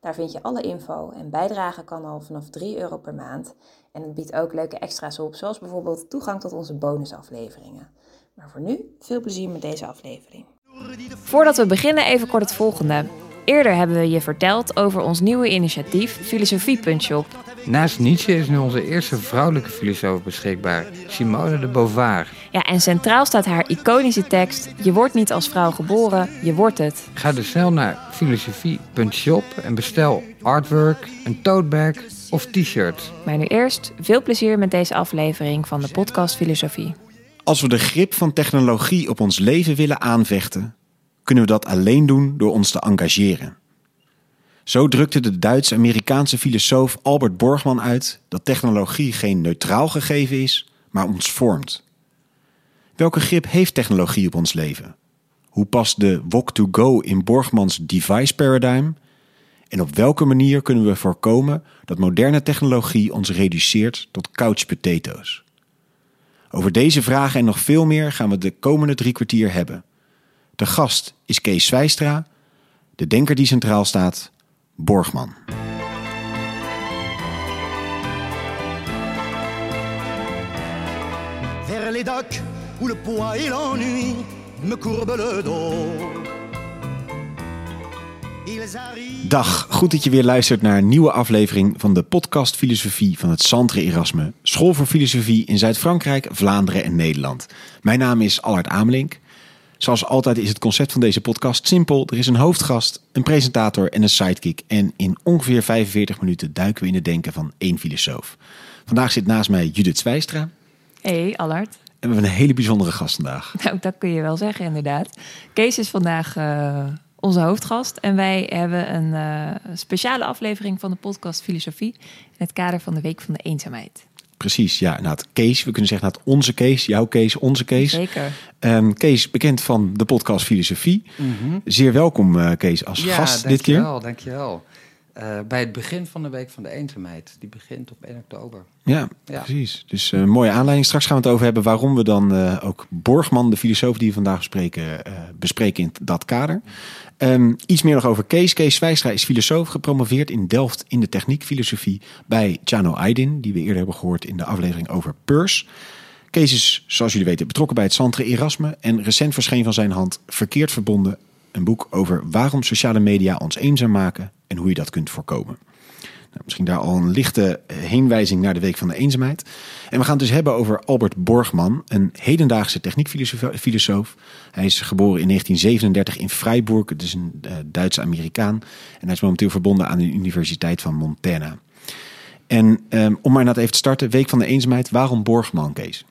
Daar vind je alle info en bijdragen kan al vanaf 3 euro per maand. En het biedt ook leuke extra's op, zoals bijvoorbeeld toegang tot onze bonusafleveringen. Maar voor nu, veel plezier met deze aflevering. Voordat we beginnen, even kort het volgende. Eerder hebben we je verteld over ons nieuwe initiatief Filosofie.shop. Naast Nietzsche is nu onze eerste vrouwelijke filosoof beschikbaar, Simone de Beauvoir. Ja, en centraal staat haar iconische tekst: Je wordt niet als vrouw geboren, je wordt het. Ga dus snel naar filosofie.shop en bestel artwork, een tote bag of t-shirt. Maar nu eerst veel plezier met deze aflevering van de podcast Filosofie. Als we de grip van technologie op ons leven willen aanvechten, kunnen we dat alleen doen door ons te engageren. Zo drukte de Duits-Amerikaanse filosoof Albert Borgman uit dat technologie geen neutraal gegeven is, maar ons vormt. Welke grip heeft technologie op ons leven? Hoe past de Wok2Go in Borgmans device paradigm? En op welke manier kunnen we voorkomen dat moderne technologie ons reduceert tot couch potatoes? Over deze vragen en nog veel meer gaan we de komende drie kwartier hebben. De gast is Kees Zwijstra, de denker die centraal staat, Borgman. vers les docks où le poids et l'ennui me courbent le dos. Dag, goed dat je weer luistert naar een nieuwe aflevering van de podcast Filosofie van het Centre Erasme, School voor Filosofie in Zuid-Frankrijk, Vlaanderen en Nederland. Mijn naam is Allard Amelink. Zoals altijd is het concept van deze podcast simpel. Er is een hoofdgast, een presentator en een sidekick. En in ongeveer 45 minuten duiken we in het denken van één filosoof. Vandaag zit naast mij Judith Zwijstra. Hey, Allard. En we hebben een hele bijzondere gast vandaag. Nou, dat kun je wel zeggen, inderdaad. Kees is vandaag eh, onze hoofdgast. En wij hebben een eh, speciale aflevering van de podcast Filosofie. In het kader van de Week van de Eenzaamheid. Precies, ja. Nou, het Kees, we kunnen zeggen nou, het onze Kees, jouw Kees, onze Kees. Zeker. Ehm, Kees, bekend van de podcast Filosofie. Zeer welkom, eh, Kees, als gast dit keer. dankjewel, dankjewel. Eh, bij het begin van de Week van de Eenzaamheid. Die begint op 1 oktober. Ja, Ja. precies. Dus een mooie aanleiding. Straks gaan we het over hebben waarom we dan eh, ook Borgman, de filosoof die we vandaag bespreken, eh, bespreken in dat kader. Ehm, iets meer nog over Kees. Kees Zwijstra is filosoof, gepromoveerd in Delft in de techniekfilosofie bij Chano Aydin, die we eerder hebben gehoord in de aflevering over Peurs. Kees is, zoals jullie weten, betrokken bij het Centre Erasme en recent verscheen van zijn hand Verkeerd Verbonden, een boek over waarom sociale media ons eenzaam maken en hoe je dat kunt voorkomen. Nou, misschien daar al een lichte heenwijzing naar de Week van de Eenzaamheid. En we gaan het dus hebben over Albert Borgman, een hedendaagse techniekfilosoof. Hij is geboren in 1937 in Freiburg, het is een eh, Duitse Amerikaan. En hij is momenteel verbonden aan de Universiteit van Montana. En ehm, om maar net even te starten, Week van de Eenzaamheid, waarom Borgman, Kees?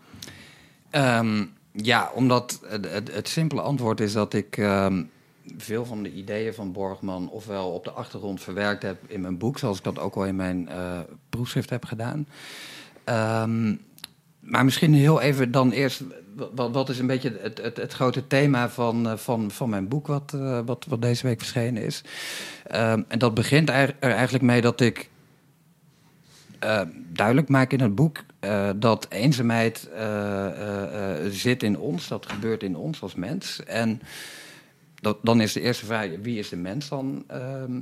Ehm, ja, omdat het, het, het simpele antwoord is dat ik ehm, veel van de ideeën van Borgman ofwel op de achtergrond verwerkt heb in mijn boek, zoals ik dat ook al in mijn eh, proefschrift heb gedaan. Ehm, maar misschien heel even dan eerst, wat, wat is een beetje het, het, het grote thema van, eh, van, van mijn boek, wat, eh, wat, wat deze week verschenen is. Ehm, en dat begint er eigenlijk mee dat ik duidelijk maak in het boek dat eenzaamheid zit in ons, dat gebeurt in ons als mens. En dat, dan is de eerste vraag, wie is de mens dan? Ehm,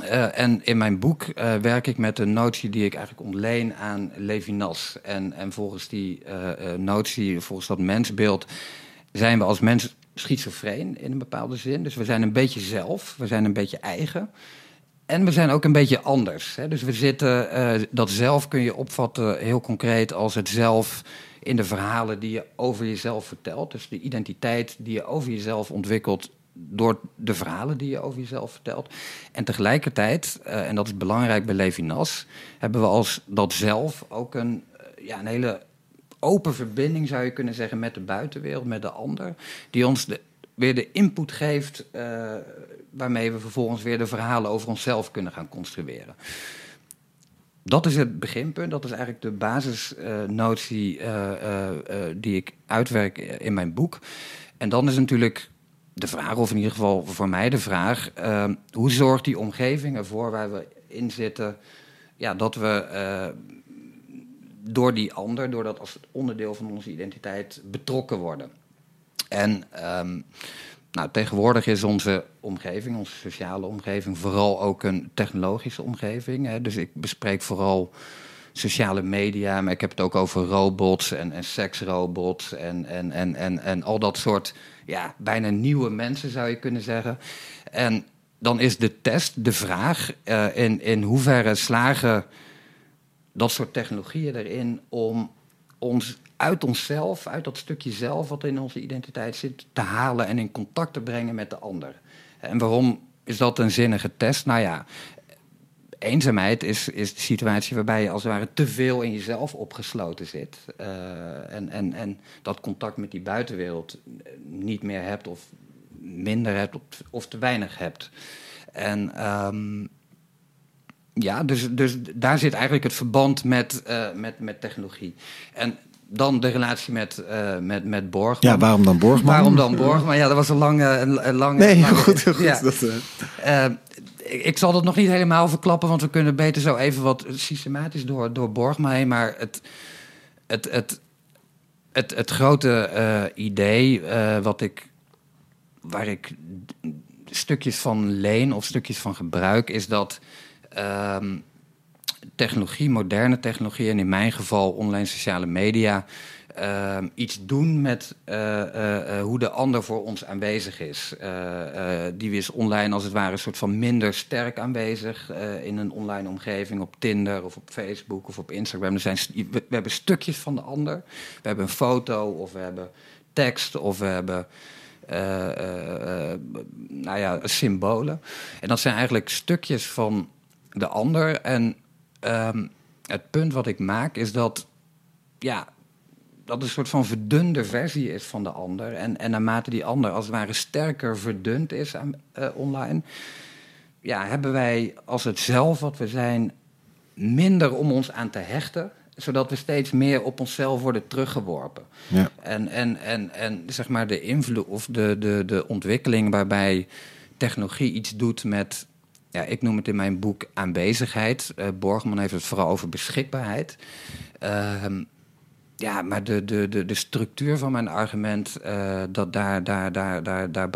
eh, en in mijn boek eh, werk ik met een notie die ik eigenlijk ontleen aan Levinas. En, en volgens die eh, notie, volgens dat mensbeeld, zijn we als mens schizofreen in een bepaalde zin. Dus we zijn een beetje zelf, we zijn een beetje eigen. En we zijn ook een beetje anders. Hè? Dus we zitten, dat zelf kun je opvatten heel concreet als het zelf in de verhalen die je over jezelf vertelt. Dus de identiteit die je over jezelf ontwikkelt door de verhalen die je over jezelf vertelt. En tegelijkertijd, eh, en dat is belangrijk bij Levinas, hebben we als dat zelf ook een, eh, ja, een hele open verbinding, zou je kunnen zeggen, met de buitenwereld, met de ander, die ons de, weer de input geeft eh, waarmee we vervolgens weer de verhalen over onszelf kunnen gaan construeren. Dat is het beginpunt. Dat is eigenlijk de basisnotie die ik uitwerk in mijn boek. En dan is natuurlijk de vraag, of in ieder geval voor mij de vraag, hoe zorgt die omgeving ervoor waar we in zitten, ja, dat we door die ander, door dat als onderdeel van onze identiteit betrokken worden. En ehm, nou, tegenwoordig is onze omgeving, onze sociale omgeving, vooral ook een technologische omgeving. Hè. Dus ik bespreek vooral sociale media, maar ik heb het ook over robots en, en seksrobots en, en, en, en, en al dat soort ja, bijna nieuwe mensen zou je kunnen zeggen. En dan is de test, de vraag, uh, in, in hoeverre slagen dat soort technologieën erin om ons uit onszelf, uit dat stukje zelf wat in onze identiteit zit, te halen en in contact te brengen met de ander. En waarom is dat een zinnige test? Nou ja, eenzaamheid is, is de situatie waarbij je als het ware te veel in jezelf opgesloten zit. Uh, en, en, en dat contact met die buitenwereld niet meer hebt of minder hebt of, te weinig hebt. En um, ja, dus, dus daar zit eigenlijk het verband met, uh, met, met technologie. En dan de relatie met, uh, met, met Borgman. Ja, waarom dan Borgman? Waarom dan Borgman? Ja, dat was een lange... Een, een lange nee, lange, goed, goed. Ja. Dat, uh... ik zal dat nog niet helemaal verklappen, want we kunnen beter zo even wat systematisch door, door Borgman heen. Maar het, het, het, het, het grote idee wat ik, waar ik stukjes van leen of stukjes van gebruik, is dat um, technologie, moderne technologie en in mijn geval online sociale media, uh, iets doen met uh, uh, hoe de ander voor ons aanwezig is. die is online als het ware een soort van minder sterk aanwezig in een online omgeving, op Tinder of op Facebook of op Instagram. Er zijn, we, we hebben stukjes van de ander. We hebben een foto of we hebben tekst of we hebben. nou ja, symbolen. En dat zijn eigenlijk stukjes van de ander. En um, het punt wat ik maak is dat, ja, dat een soort van verdunde versie is van de ander. En, en naarmate die ander als het ware sterker verdund is aan, uh, online, ja, hebben wij als het zelf wat we zijn minder om ons aan te hechten zodat we steeds meer op onszelf worden teruggeworpen. Ja. En, en, en, en zeg maar de invloed of de, de, de ontwikkeling waarbij technologie iets doet met ja, ik noem het in mijn boek aanwezigheid. Uh, Borgman heeft het vooral over beschikbaarheid. Uh, ja, maar de, de, de, de structuur van mijn argument, uh, dat daar, daar, daar, daar, daar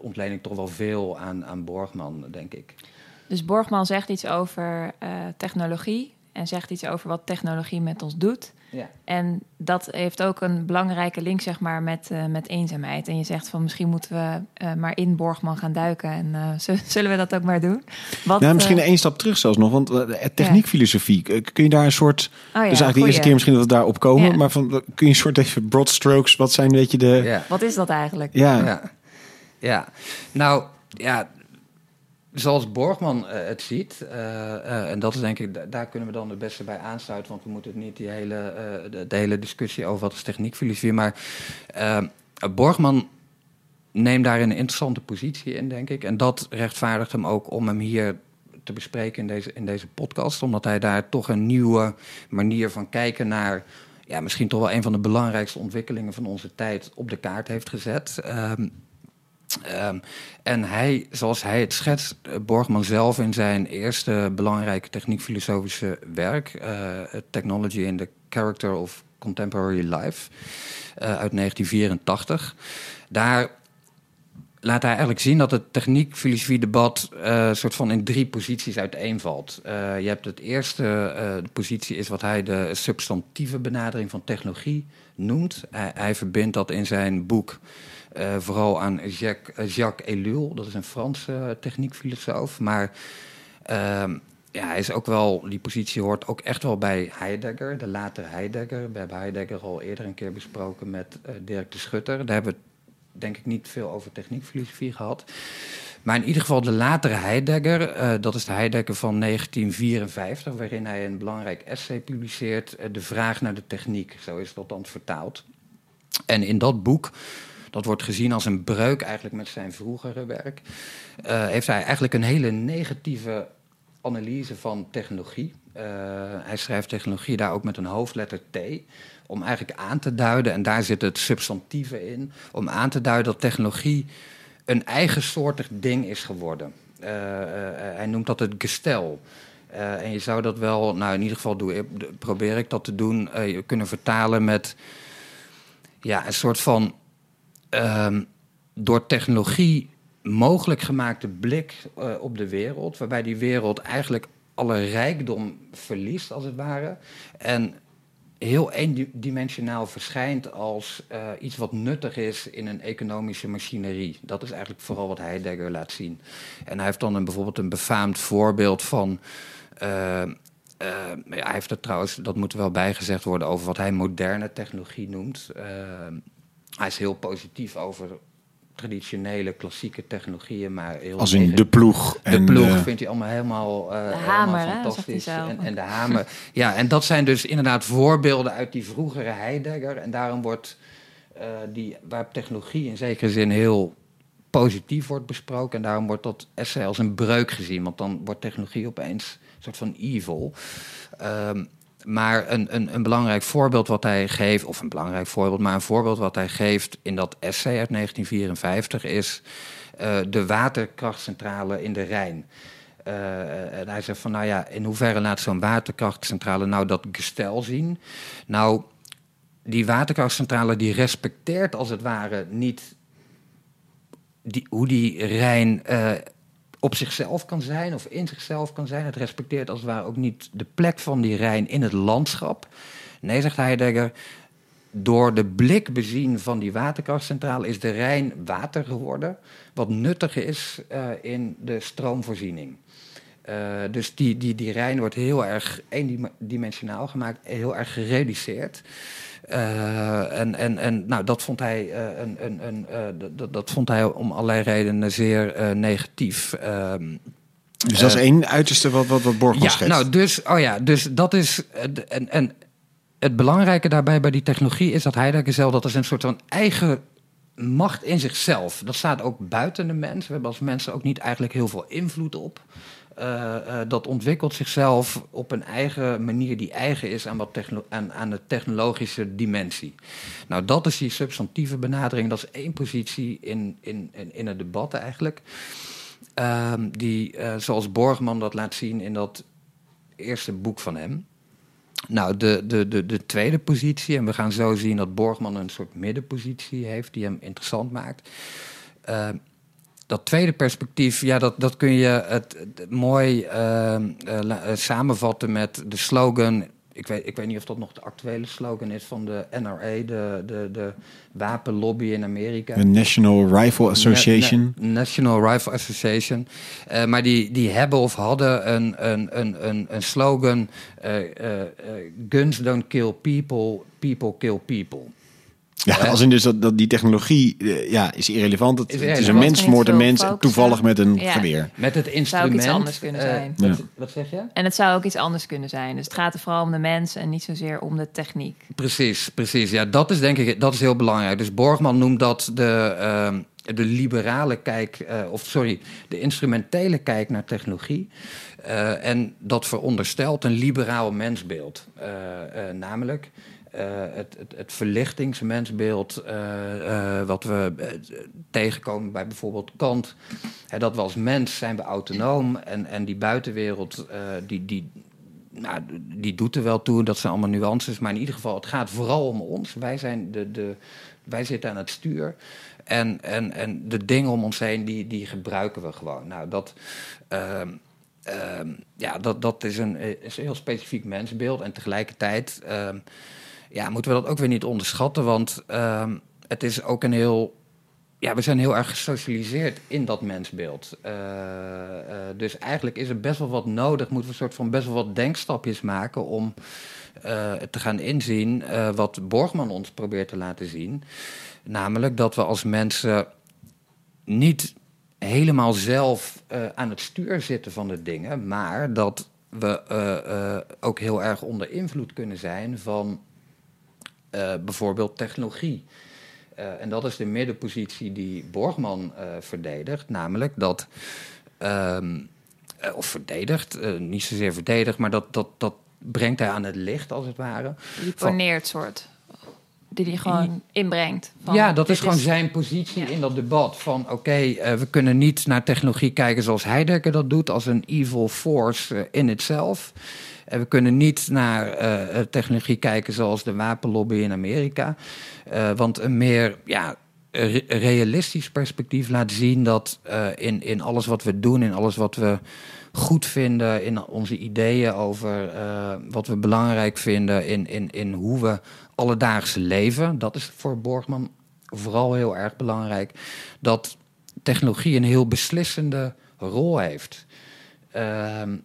ontleen ik toch wel veel aan, aan Borgman, denk ik. Dus Borgman zegt iets over uh, technologie en zegt iets over wat technologie met ons doet. Ja. En dat heeft ook een belangrijke link zeg maar, met, uh, met eenzaamheid. En je zegt van misschien moeten we uh, maar in Borgman gaan duiken. En uh, zullen we dat ook maar doen? Wat, nou, misschien één stap terug zelfs nog. Want techniekfilosofie, ja. kun je daar een soort... Oh, ja, dus eigenlijk de eerste keer misschien dat we daarop komen. Ja. Maar van, kun je een soort even broad strokes, wat zijn weet je de... Wat is dat eigenlijk? Ja, ja. nou ja zoals Borgman uh, het ziet, uh, uh, en dat is denk ik, daar kunnen we dan het beste bij aansluiten, want we moeten niet die hele, de, de, hele discussie over wat is techniekfilosofie, maar Borgman neemt daar een interessante positie in, denk ik, en dat rechtvaardigt hem ook om hem hier te bespreken in deze, in deze podcast, omdat hij daar toch een nieuwe manier van kijken naar ja, misschien toch wel een van de belangrijkste ontwikkelingen van onze tijd op de kaart heeft gezet. Ehm, Um, en hij, zoals hij het schetst, Borgman zelf in zijn eerste belangrijke techniek-filosofische werk, uh, Technology in the Character of Contemporary Life, uh, uit 1984. Daar laat hij eigenlijk zien dat het techniek-filosofie-debat uh, soort van in drie posities uiteenvalt. je hebt het eerste, de positie is wat hij de substantieve benadering van technologie noemt. Hij verbindt dat in zijn boek uh, vooral aan Jacques, Jacques Ellul, dat is een Franse uh, techniekfilosoof. Maar uh, ja, hij is ook wel, die positie hoort ook echt wel bij Heidegger, de latere Heidegger. We hebben Heidegger al eerder een keer besproken met Dirk de Schutter. Daar hebben we denk ik niet veel over techniekfilosofie gehad. Maar in ieder geval de latere Heidegger, dat is de Heidegger van 1954, waarin hij een belangrijk essay publiceert, De Vraag naar de Techniek, zo is dat dan vertaald. En in dat boek dat wordt gezien als een breuk eigenlijk met zijn vroegere werk. Uh, heeft hij eigenlijk een hele negatieve analyse van technologie. Eh, hij schrijft technologie daar ook met een hoofdletter T. Om eigenlijk aan te duiden, en daar zit het substantieve in, om aan te duiden dat technologie een eigensoortig ding is geworden. Eh, eh, hij noemt dat het gestel. en je zou dat wel, nou in ieder geval doe, probeer ik dat te doen, kunnen vertalen met ja, een soort van ehm, door technologie mogelijk gemaakte blik op de wereld, waarbij die wereld eigenlijk alle rijkdom verliest, als het ware. En heel eendimensionaal verschijnt als uh, iets wat nuttig is in een economische machinerie. Dat is eigenlijk vooral wat Heidegger laat zien. En hij heeft dan een, bijvoorbeeld een befaamd voorbeeld van. Uh, ja, hij heeft er trouwens, dat moet er wel bijgezegd worden, over wat hij moderne technologie noemt. Hij is heel positief over traditionele klassieke technologieën, maar heel als in de ploeg. De en ploeg vindt hij allemaal helemaal, uh, hamer, fantastisch. en, en, de hamer. Ja, en dat zijn dus inderdaad voorbeelden uit die vroegere Heidegger. En daarom wordt uh, die, waar technologie in zekere zin heel positief wordt besproken. En daarom wordt dat essay als een breuk gezien. Want dan wordt technologie opeens een soort van evil. Um, maar een, een, een, belangrijk voorbeeld wat hij geeft, of een belangrijk voorbeeld, maar een voorbeeld wat hij geeft in dat essay uit 1954 is uh, de waterkrachtcentrale in de Rijn. Uh, en hij zegt van, nou ja, in hoeverre laat zo'n waterkrachtcentrale nou dat gestel zien? Nou, die waterkrachtcentrale die respecteert als het ware niet die, hoe die Rijn uh, op zichzelf kan zijn of in zichzelf kan zijn. Het respecteert als het ware ook niet de plek van die Rijn in het landschap. Nee, zegt Heidegger, door de blik bezien van die waterkrachtcentrale is de Rijn water geworden, wat nuttig is uh, in de stroomvoorziening. Uh, dus die, die, die Rijn wordt heel erg eendimensionaal gemaakt, heel erg gereduceerd. Uh, en en, en nou, dat, vond hij, uh, een, een, een, uh, dat, dat vond hij om allerlei redenen zeer negatief. Ehm, dus dat is één uiterste wat, wat, wat Borgman ja, schetst. Nou, dus, oh ja, dus dat is. En, en het belangrijke daarbij bij die technologie is dat Heidegger zelf dat is een soort van eigen macht in zichzelf. Dat staat ook buiten de mens. We hebben als mensen ook niet eigenlijk heel veel invloed op. Uh, uh, dat ontwikkelt zichzelf op een eigen manier die eigen is aan, wat aan, aan de technologische dimensie. Nou, dat is die substantieve benadering. Dat is één positie in, in, in, in het debat eigenlijk. Uh, die, uh, zoals Borgman dat laat zien in dat eerste boek van hem. Nou, de, de, de, de tweede positie, en we gaan zo zien dat Borgman een soort middenpositie heeft die hem interessant maakt dat tweede perspectief, ja, dat, dat kun je het, mooi uh, uh, samenvatten met de slogan. Ik weet, ik weet niet of dat nog de actuele slogan is van de NRA, de, de, de wapenlobby in Amerika. De National Rifle Association. National Rifle Association. Uh, maar die, die hebben of hadden een, een, een, een, een slogan: Guns don't kill people, people kill people. Ja, als in dus dat, dat die technologie uh, ja, is irrelevant. Het is, het is een mens vermoordt een mens toevallig met een ja. geweer. Met het instrument. Het zou ook iets anders kunnen uh, zijn. Ja. Wat, wat, zeg je? En het zou ook iets anders kunnen zijn. Dus het gaat er vooral om de mens en niet zozeer om de techniek. Precies, precies. Ja, dat is denk ik dat is heel belangrijk. Dus Borgman noemt dat de, uh, de liberale kijk, eh, of sorry, de instrumentele kijk naar technologie. en dat veronderstelt een liberaal mensbeeld. namelijk uh, het, het, het verlichtingsmensbeeld uh, uh, wat we tegenkomen bij bijvoorbeeld Kant. Hè, dat we als mens zijn we autonoom en, en die buitenwereld die, die, nou, die doet er wel toe. Dat zijn allemaal nuances, maar in ieder geval het gaat vooral om ons. Wij, zijn de, de, wij zitten aan het stuur. En, en, en de dingen om ons heen, die, die gebruiken we gewoon. Nou, dat... Ehm, ehm, ja, dat, dat is, een, is een heel specifiek mensbeeld. En tegelijkertijd ehm, ja, moeten we dat ook weer niet onderschatten. Want uh, het is ook een heel. Ja, we zijn heel erg gesocialiseerd in dat mensbeeld. Uh, uh, dus eigenlijk is er best wel wat nodig. Moeten we een soort van best wel wat denkstapjes maken om uh, te gaan inzien wat Borgman ons probeert te laten zien. Namelijk dat we als mensen niet helemaal zelf aan het stuur zitten van de dingen, maar dat we ook heel erg onder invloed kunnen zijn van uh, bijvoorbeeld technologie. Uh, en dat is de middenpositie die Borgman uh, verdedigt, namelijk dat um, eh, of verdedigt, eh, niet zozeer verdedigt, maar dat, dat, dat brengt hij aan het licht, als het ware. Die poneert soort. Die hij gewoon inbrengt. Van, ja, dat is gewoon zijn positie in dat debat. Van oké, eh, we kunnen niet naar technologie kijken zoals Heidegger dat doet, als een evil force eh, in itself. En we kunnen niet naar eh, eh, technologie kijken zoals de wapenlobby in Amerika. Eh, want een meer ja, re- realistisch perspectief laat zien dat in, in alles wat we doen, in alles wat we goed vinden, in onze ideeën over wat we belangrijk vinden, in, in, in hoe we alledaagse leven, dat is voor Borgman vooral heel erg belangrijk, dat technologie een heel beslissende rol heeft. Ehm,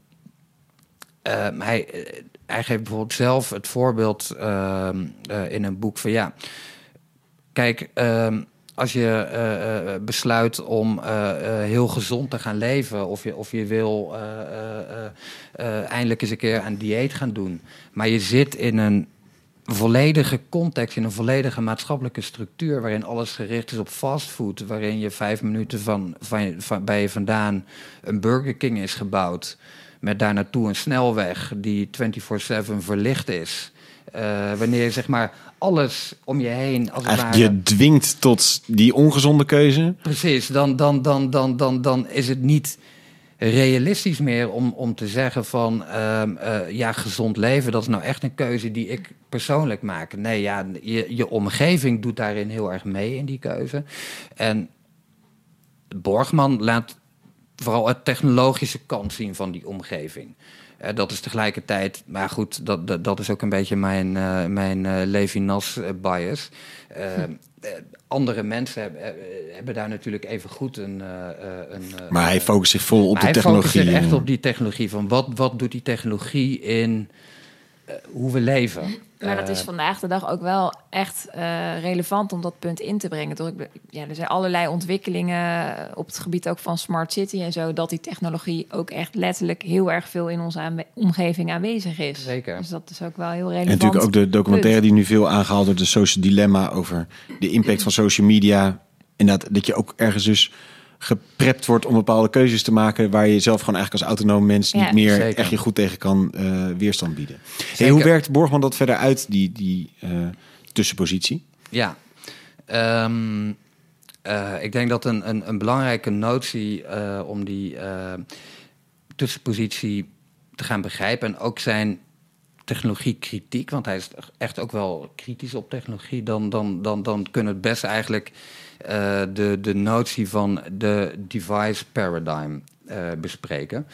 hij, eh, hij geeft bijvoorbeeld zelf het voorbeeld ehm, eh, in een boek van ja, kijk, ehm, als je eh, besluit om heel gezond te gaan leven, of je, of je wil eindelijk eens een keer een dieet gaan doen, maar je zit in een volledige context, in een volledige maatschappelijke structuur, waarin alles gericht is op fastfood, waarin je vijf minuten van, van, van, bij je vandaan een Burger King is gebouwd, met daar naartoe een snelweg die 24/7 verlicht is. Eh, wanneer je zeg maar alles om je heen als het ware je dwingt tot die ongezonde keuze. Precies, dan, dan, dan, dan, dan, dan is het niet realistisch meer om, om te zeggen van ehm, eh, ja, gezond leven, dat is nou echt een keuze die ik persoonlijk maak. Nee, ja, je, je omgeving doet daarin heel erg mee in die keuze. En Borgman laat vooral het technologische kant zien van die omgeving. Eh, dat is tegelijkertijd, maar goed, dat, dat, dat is ook een beetje mijn, eh, mijn eh, Levinas-bias. Eh, andere mensen hebben, hebben daar natuurlijk even goed een. een Maar hij focust zich vol op maar de hij technologie. focust zich echt op die technologie. Van wat, wat doet die technologie in hoe we leven? Maar dat is Eh, vandaag de dag ook wel echt eh, relevant om dat punt in te brengen. Be- Ja, er zijn allerlei ontwikkelingen op het gebied ook van smart city en zo, dat die technologie ook echt letterlijk heel erg veel in onze aanwe- omgeving aanwezig is. Zeker. Dus dat is ook wel heel En relevant. natuurlijk ook de documentaire punt. die nu veel aangehaald wordt, de social dilemma over de impact van social media. Inderdaad, dat je ook ergens dus geprept wordt om bepaalde keuzes te maken waar je zelf gewoon eigenlijk als autonoom mens Ja. niet meer Zeker. echt je goed tegen kan eh, weerstand bieden. Hey, hoe werkt Borgman dat verder uit, die, die eh, tussenpositie? Ja. Ehm, eh, ik denk dat een, een, een belangrijke notie eh, om die eh, tussenpositie te gaan begrijpen en ook zijn technologiekritiek, want hij is echt ook wel kritisch op technologie, dan, dan, dan, dan kunnen we het best eigenlijk de, de notie van de device paradigm eh, bespreken.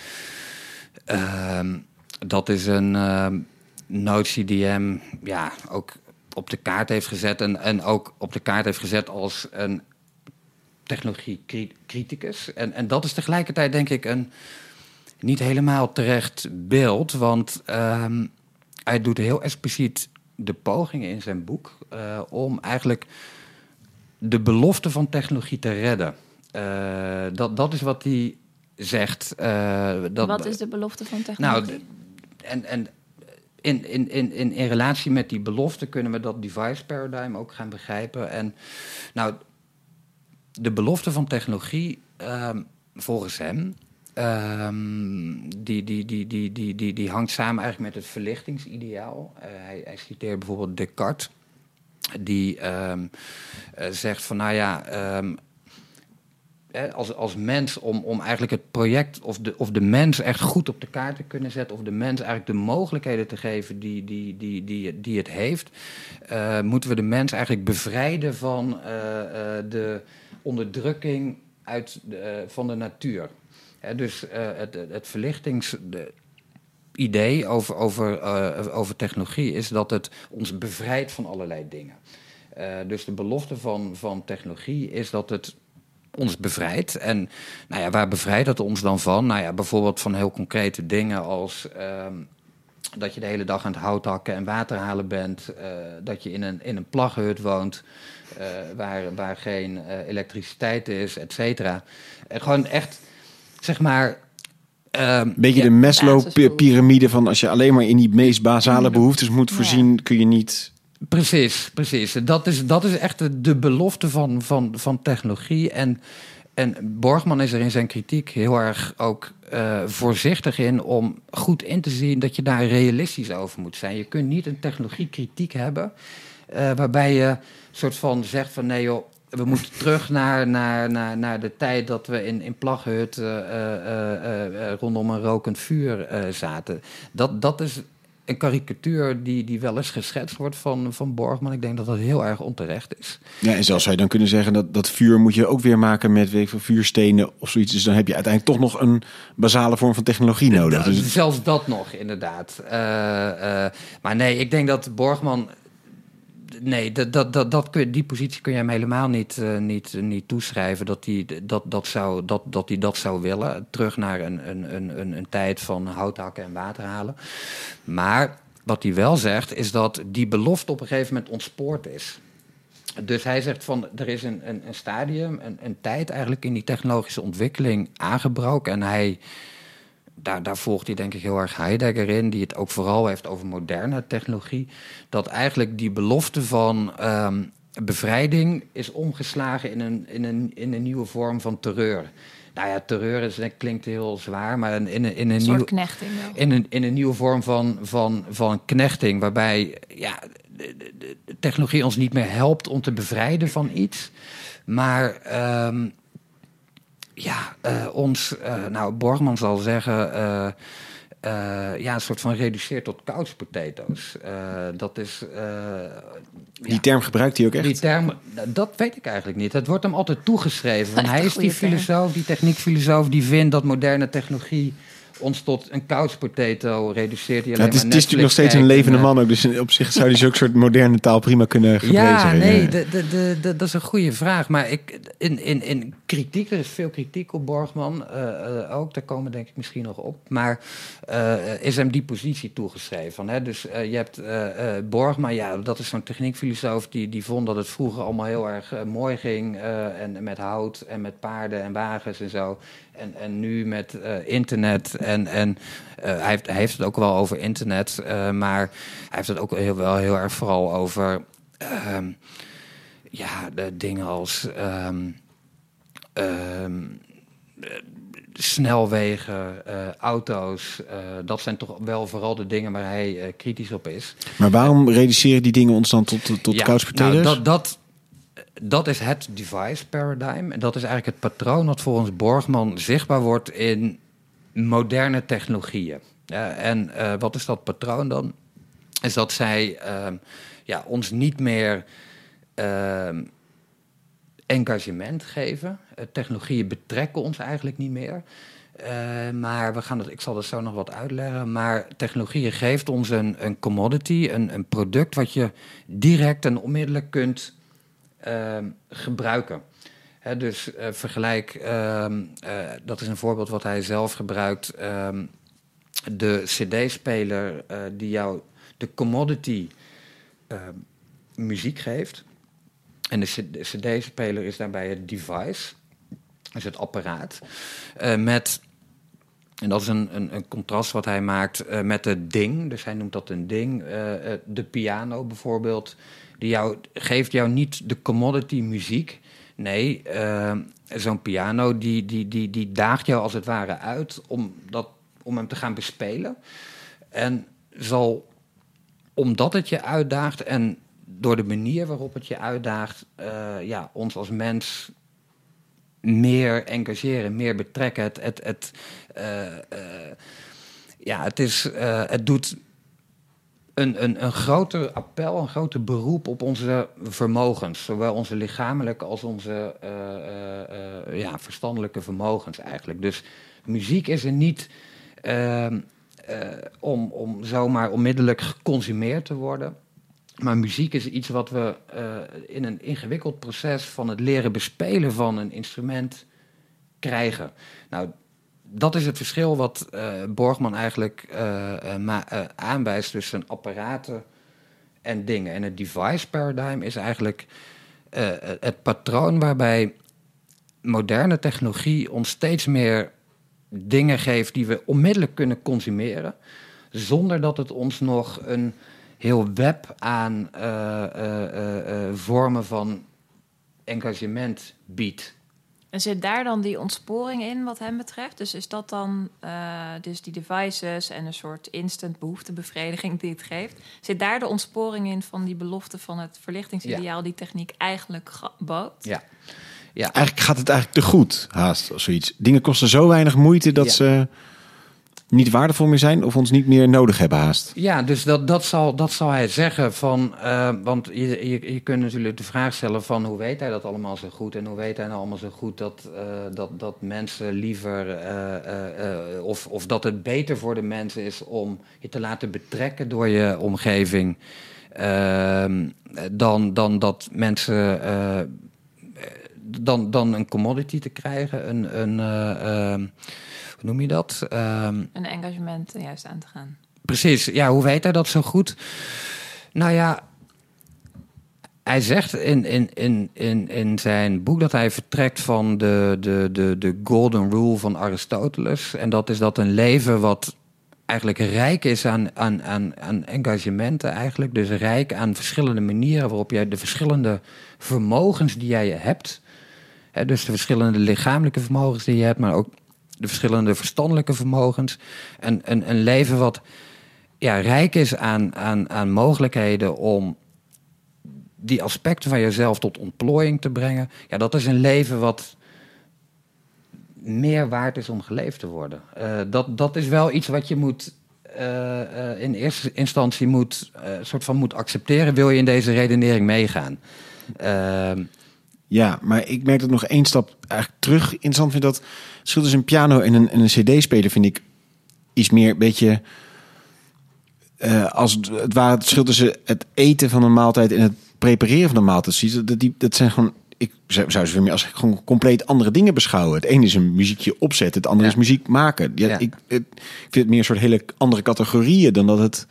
Ehm, dat is een ehm, notie die hem ja, ook op de kaart heeft gezet en, en ook op de kaart heeft gezet als een technologie-criticus. En, en dat is tegelijkertijd denk ik een niet helemaal terecht beeld, want ehm, hij doet heel expliciet de pogingen in zijn boek eh, om eigenlijk de belofte van technologie te redden. Eh, dat, dat is wat hij zegt. eh, dat, Wat is de belofte van nou, technologie? d- en, en in, in, in, in, in relatie met die belofte kunnen we dat device paradigm ook gaan begrijpen. En nou, de belofte van technologie, ehm, volgens hem, ehm, die, die, die, die, die, die, die hangt samen eigenlijk met het verlichtingsideaal. Eh, hij, hij citeert bijvoorbeeld Descartes, die ehm, eh, zegt van, nou ja, ehm, als, als mens om, om eigenlijk het project of de, of de mens echt goed op de kaart te kunnen zetten, of de mens eigenlijk de mogelijkheden te geven die, die, die, die, die het heeft, eh, moeten we de mens eigenlijk bevrijden van eh, de onderdrukking uit van de natuur. Dus het, het verlichtings. De, idee over, over, eh, over technologie is dat het ons bevrijdt van allerlei dingen. Eh, dus de belofte van, van technologie is dat het ons bevrijdt. En nou ja, waar bevrijdt het ons dan van? Nou ja, bijvoorbeeld van heel concrete dingen als ehm, dat je de hele dag aan het hout hakken en water halen bent. eh, dat je in een, in een plaghut woont waar, waar geen elektriciteit is, et cetera. En gewoon echt, zeg maar... ehm, Beetje de. Maslow-pyramide van als je alleen maar in die meest basale behoeftes moet voorzien, kun je niet... Precies, precies. Dat is, dat is echt de, de belofte van, van, van technologie. En en Borgman is er in zijn kritiek heel erg ook uh, voorzichtig in om goed in te zien dat je daar realistisch over moet zijn. Je kunt niet een technologiekritiek hebben uh, waarbij je soort van zegt van nee joh, we moeten terug naar, naar, naar, naar de tijd dat we in, in Plaghut uh, rondom een rokend vuur zaten. Dat, dat is een karikatuur die, die wel eens geschetst wordt van, van Borgman. Ik denk dat dat heel erg onterecht is. Ja, en zelfs zou je dan kunnen zeggen dat dat vuur moet je ook weer maken met weet vuurstenen of zoiets. Dus dan heb je uiteindelijk toch nog een basale vorm van technologie nodig. Dus... Zelfs dat nog, inderdaad. Maar nee, ik denk dat Borgman nee, dat, dat, dat, dat die positie kun je hem helemaal niet, uh, niet, niet toeschrijven. Dat hij dat, dat, zou, dat, dat, dat zou willen. Terug naar een, een, een, een tijd van hout hakken en water halen. Maar wat hij wel zegt, is dat die belofte op een gegeven moment ontspoord is. Dus hij zegt van er is een, een, een stadium, een, een tijd eigenlijk in die technologische ontwikkeling aangebroken. En hij daar, daar volgt hij denk ik heel erg Heidegger in, die het ook vooral heeft over moderne technologie. Dat eigenlijk die belofte van um, bevrijding is omgeslagen in een, in, een, in een nieuwe vorm van terreur. Nou ja, terreur is, klinkt heel zwaar, maar in, in, in, een, nieuwe, in, een, in een nieuwe vorm van, van, van knechting, waarbij ja, de, de, de technologie ons niet meer helpt om te bevrijden van iets. Maar um, ja, uh, ons, uh, nou, Borgman zal zeggen, uh, ja, een soort van reduceert tot couch potatoes. dat is. die term gebruikt hij ook echt? Die term, dat weet ik eigenlijk niet. Het wordt hem altijd toegeschreven. Van hij is die filosoof, die techniekfilosoof, die vindt dat moderne technologie ons tot een couch potato reduceert. Ja, het is, het is natuurlijk nog steeds een levende man ook. Dus op zich zou hij zo'n soort moderne taal prima kunnen gebruiken. Ja, nee, de, de, de, dat is een goede vraag. Maar ik, in, in, in kritiek, er is veel kritiek op Borgman uh, uh, ook. Daar komen denk ik misschien nog op. Maar uh, is hem die positie toegeschreven. Hè? Dus je hebt Borgman, ja, dat is zo'n techniekfilosoof... Die, die vond dat het vroeger allemaal heel erg mooi ging. en met hout en met paarden en wagens en zo. En, en nu met internet en, en hij, heeft, hij heeft het ook wel over internet... maar hij heeft het ook heel, wel heel erg vooral over... Ehm, ja, de dingen als... Um, um, snelwegen, uh, auto's. Dat zijn toch wel vooral de dingen waar hij kritisch op is. Maar waarom reduceren die dingen ons dan tot, tot ja? Nou, dat, dat, dat is het device paradigm. En dat is eigenlijk het patroon dat volgens Borgman zichtbaar wordt in moderne technologieën. en wat is dat patroon dan? Is dat zij ehm, ja, ons niet meer ehm, engagement geven. Uh, technologieën betrekken ons eigenlijk niet meer. Uh, maar we gaan het, ik zal dat zo nog wat uitleggen. Maar technologie geeft ons een, een commodity, een, een product wat je direct en onmiddellijk kunt uh, gebruiken. Dus uh, vergelijk, ehm, dat is een voorbeeld wat hij zelf gebruikt. Ehm, de CD-speler die jou de commodity muziek geeft. En de CD-speler is daarbij het device, dus het apparaat, met. En dat is een, een, een contrast wat hij maakt met het ding. Dus hij noemt dat een ding. De piano bijvoorbeeld. Die jou, geeft jou niet de commodity muziek. Nee, zo'n piano die, die, die, die daagt jou als het ware uit om, dat, om hem te gaan bespelen. En zal, omdat het je uitdaagt en door de manier waarop het je uitdaagt, uh, ja, ons als mens meer engageren, meer betrekken. Het, het, het, uh, uh, ja, het, is, het doet een, een, een groter appel, een groter beroep op onze vermogens. Zowel onze lichamelijke als onze ja, verstandelijke vermogens eigenlijk. Dus muziek is er niet ehm, om, om zomaar onmiddellijk geconsumeerd te worden. Maar muziek is iets wat we in een ingewikkeld proces van het leren bespelen van een instrument krijgen. Nou, dat is het verschil wat uh, Borgman eigenlijk uh, aanwijst tussen apparaten en dingen. En het device paradigm is eigenlijk het patroon waarbij moderne technologie ons steeds meer dingen geeft die we onmiddellijk kunnen consumeren, zonder dat het ons nog een heel web aan vormen van engagement biedt. En zit daar dan die ontsporing in wat hem betreft? Dus is dat dan uh, dus die devices en een soort instant behoeftebevrediging die het geeft? Zit daar de ontsporing in van die belofte van het verlichtingsideaal die techniek eigenlijk bood? Ja. ja. Eigenlijk gaat het eigenlijk te goed, haast of zoiets. Dingen kosten zo weinig moeite dat ze niet waardevol meer zijn of ons niet meer nodig hebben haast. Ja, dus dat, dat, zal, dat zal hij zeggen van, uh, want je, je, je kunt natuurlijk de vraag stellen van hoe weet hij dat allemaal zo goed en hoe weet hij nou allemaal zo goed dat, uh, dat, dat mensen liever uh, of, of dat het beter voor de mensen is om je te laten betrekken door je omgeving ehm, dan, dan dat mensen dan, dan een commodity te krijgen, een, een ehm, noem je dat? Um, een engagement juist aan te gaan. Precies, ja, hoe weet hij dat zo goed? Nou ja, hij zegt in, in, in, in, in zijn boek dat hij vertrekt van de, de, de, de golden rule van Aristoteles. En dat is dat een leven wat eigenlijk rijk is aan, aan, aan, aan engagementen eigenlijk. Dus rijk aan verschillende manieren waarop jij de verschillende vermogens die jij hebt... Dus de verschillende lichamelijke vermogens die je hebt, maar ook de verschillende verstandelijke vermogens. En een, een leven wat ja, rijk is aan, aan, aan mogelijkheden om die aspecten van jezelf tot ontplooiing te brengen. Ja, dat is een leven wat meer waard is om geleefd te worden. Uh, dat, dat is wel iets wat je moet uh, uh, in eerste instantie moet, soort van moet accepteren. Wil je in deze redenering meegaan? Ja, maar ik merk dat nog één stap eigenlijk terug interessant vind dat verschil tussen een piano en een, en een cd-speler vind ik iets meer een beetje uh, als het, het ware het verschil tussen het eten van een maaltijd en het prepareren van een maaltijd. Dat, die, dat zijn gewoon ik zou ze weer meer als gewoon compleet andere dingen beschouwen. Het ene is een muziekje opzetten, het andere is muziek maken. Ja, ja. Ik, ik, vind het meer een soort hele andere categorieën dan dat het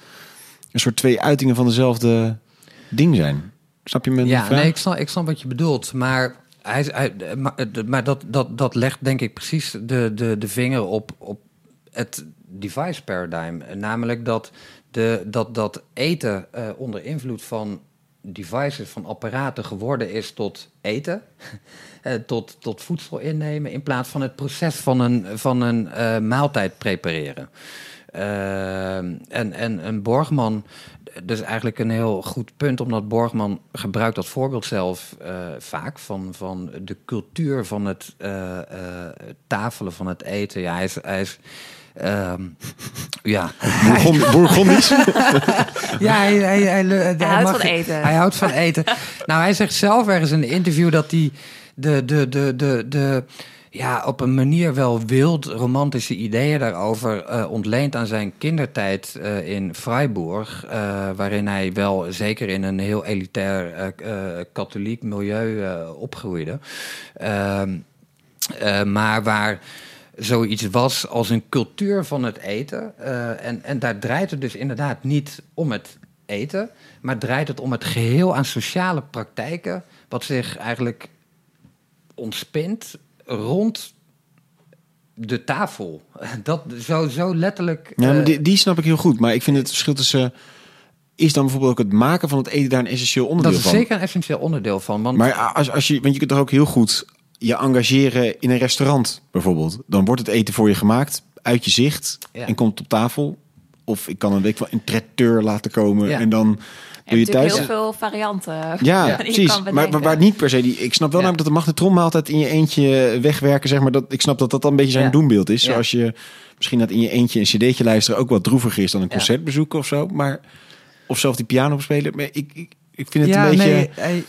een soort twee uitingen van dezelfde ding zijn. Snap je mijn ja, vraag? nee, ik snap, ik snap wat je bedoelt. Maar, hij, hij, maar, maar dat, dat, dat legt denk ik precies de, de, de vinger op, op het device paradigm. Namelijk dat, de, dat, dat eten uh, onder invloed van devices, van apparaten geworden is tot eten. uh, tot, tot voedsel innemen. In plaats van het proces van een, van een uh, maaltijd prepareren. En, en een Borgman dus eigenlijk een heel goed punt, omdat Borgman gebruikt dat voorbeeld zelf uh, vaak van, van de cultuur van het uh, uh, tafelen, van het eten. Ja, hij is. Hij is um, ja. Bourgondisch? ja, hij, hij, hij, hij houdt mag, van eten. Hij houdt van eten. nou, hij zegt zelf ergens in een interview dat hij de, de, de, de, de ja, op een manier wel wild romantische ideeën daarover uh, ontleend aan zijn kindertijd uh, in Freiburg. Uh, waarin hij wel zeker in een heel elitair katholiek milieu opgroeide. Ehm, maar waar zoiets was als een cultuur van het eten. en, en daar draait het dus inderdaad niet om het eten, maar draait het om het geheel aan sociale praktijken. Wat zich eigenlijk ontspint rond de tafel. Dat zo, zo letterlijk. Ja, maar die, die snap ik heel goed. Maar ik vind het verschil tussen. Is dan bijvoorbeeld ook het maken van het eten daar een essentieel onderdeel van? Dat is zeker een essentieel onderdeel van. Want... Maar als, als je, want je kunt toch ook heel goed je engageren in een restaurant bijvoorbeeld. Dan wordt het eten voor je gemaakt, uit je zicht ja. en komt op tafel. Of ik kan een week van een traiteur laten komen ja. en dan doe je thuis. heel veel varianten. Ja, ja precies. Maar, maar waar niet per se die. Ik snap wel ja. namelijk dat de magnetron altijd in je eentje wegwerken, zeg maar. Dat ik snap dat dat dan een beetje zijn doenbeeld is. Zoals je misschien dat in je eentje een cd'tje luisteren ook wat droeviger is dan een concert bezoeken of zo. Maar of zelf die piano spelen. Maar ik, ik, ik vind het een beetje. Nee, hij,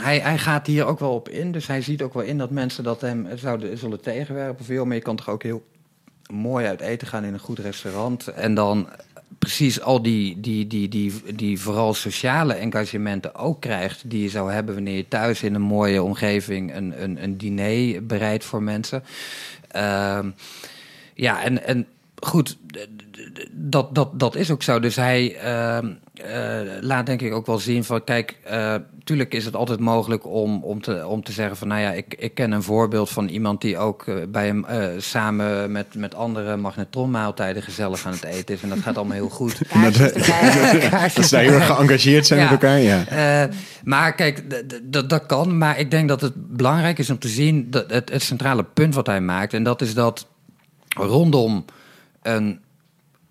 hij, hij gaat hier ook wel op in. Dus hij ziet ook wel in dat mensen dat hem zouden zullen tegenwerpen. Veel, maar je kan toch ook heel mooi uit eten gaan in een goed restaurant. En dan precies al die, die, die, die, die vooral sociale engagementen ook krijgt... die je zou hebben wanneer je thuis in een mooie omgeving... een, een, een diner bereidt voor mensen. Uh, ja, en, en goed, dat, dat, dat is ook zo. Dus hij ehm, eh, laat denk ik ook wel zien van... kijk, eh tuurlijk is het altijd mogelijk om, om, te, om te zeggen van... nou ja, ik, ik ken een voorbeeld van iemand die ook eh, bij hem eh, samen met, met andere magnetronmaaltijden gezellig aan het eten is. En dat gaat allemaal heel goed. Dat ze daar heel erg geëngageerd zijn Ja. met elkaar. Ja. Eh, maar kijk, dat kan. Maar ik denk dat het belangrijk is om te zien dat het, het centrale punt wat hij maakt. En dat is dat rondom een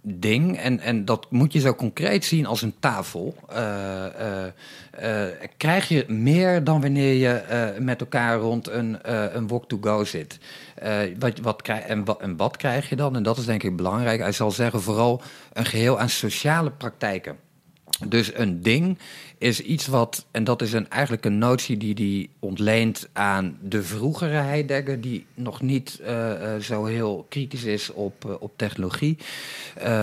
ding, en, en dat moet je zo concreet zien als een tafel, eh, eh, eh, krijg je meer dan wanneer je met elkaar rond een, een walk-to-go zit. Wat, wat krijg, en, wat, en wat krijg je dan? En dat is denk ik belangrijk. Hij zal zeggen vooral een geheel aan sociale praktijken. Dus een ding is iets wat, en dat is een, eigenlijk een notie die die ontleent aan de vroegere Heidegger, die nog niet eh, eh, zo heel kritisch is op, eh, op technologie.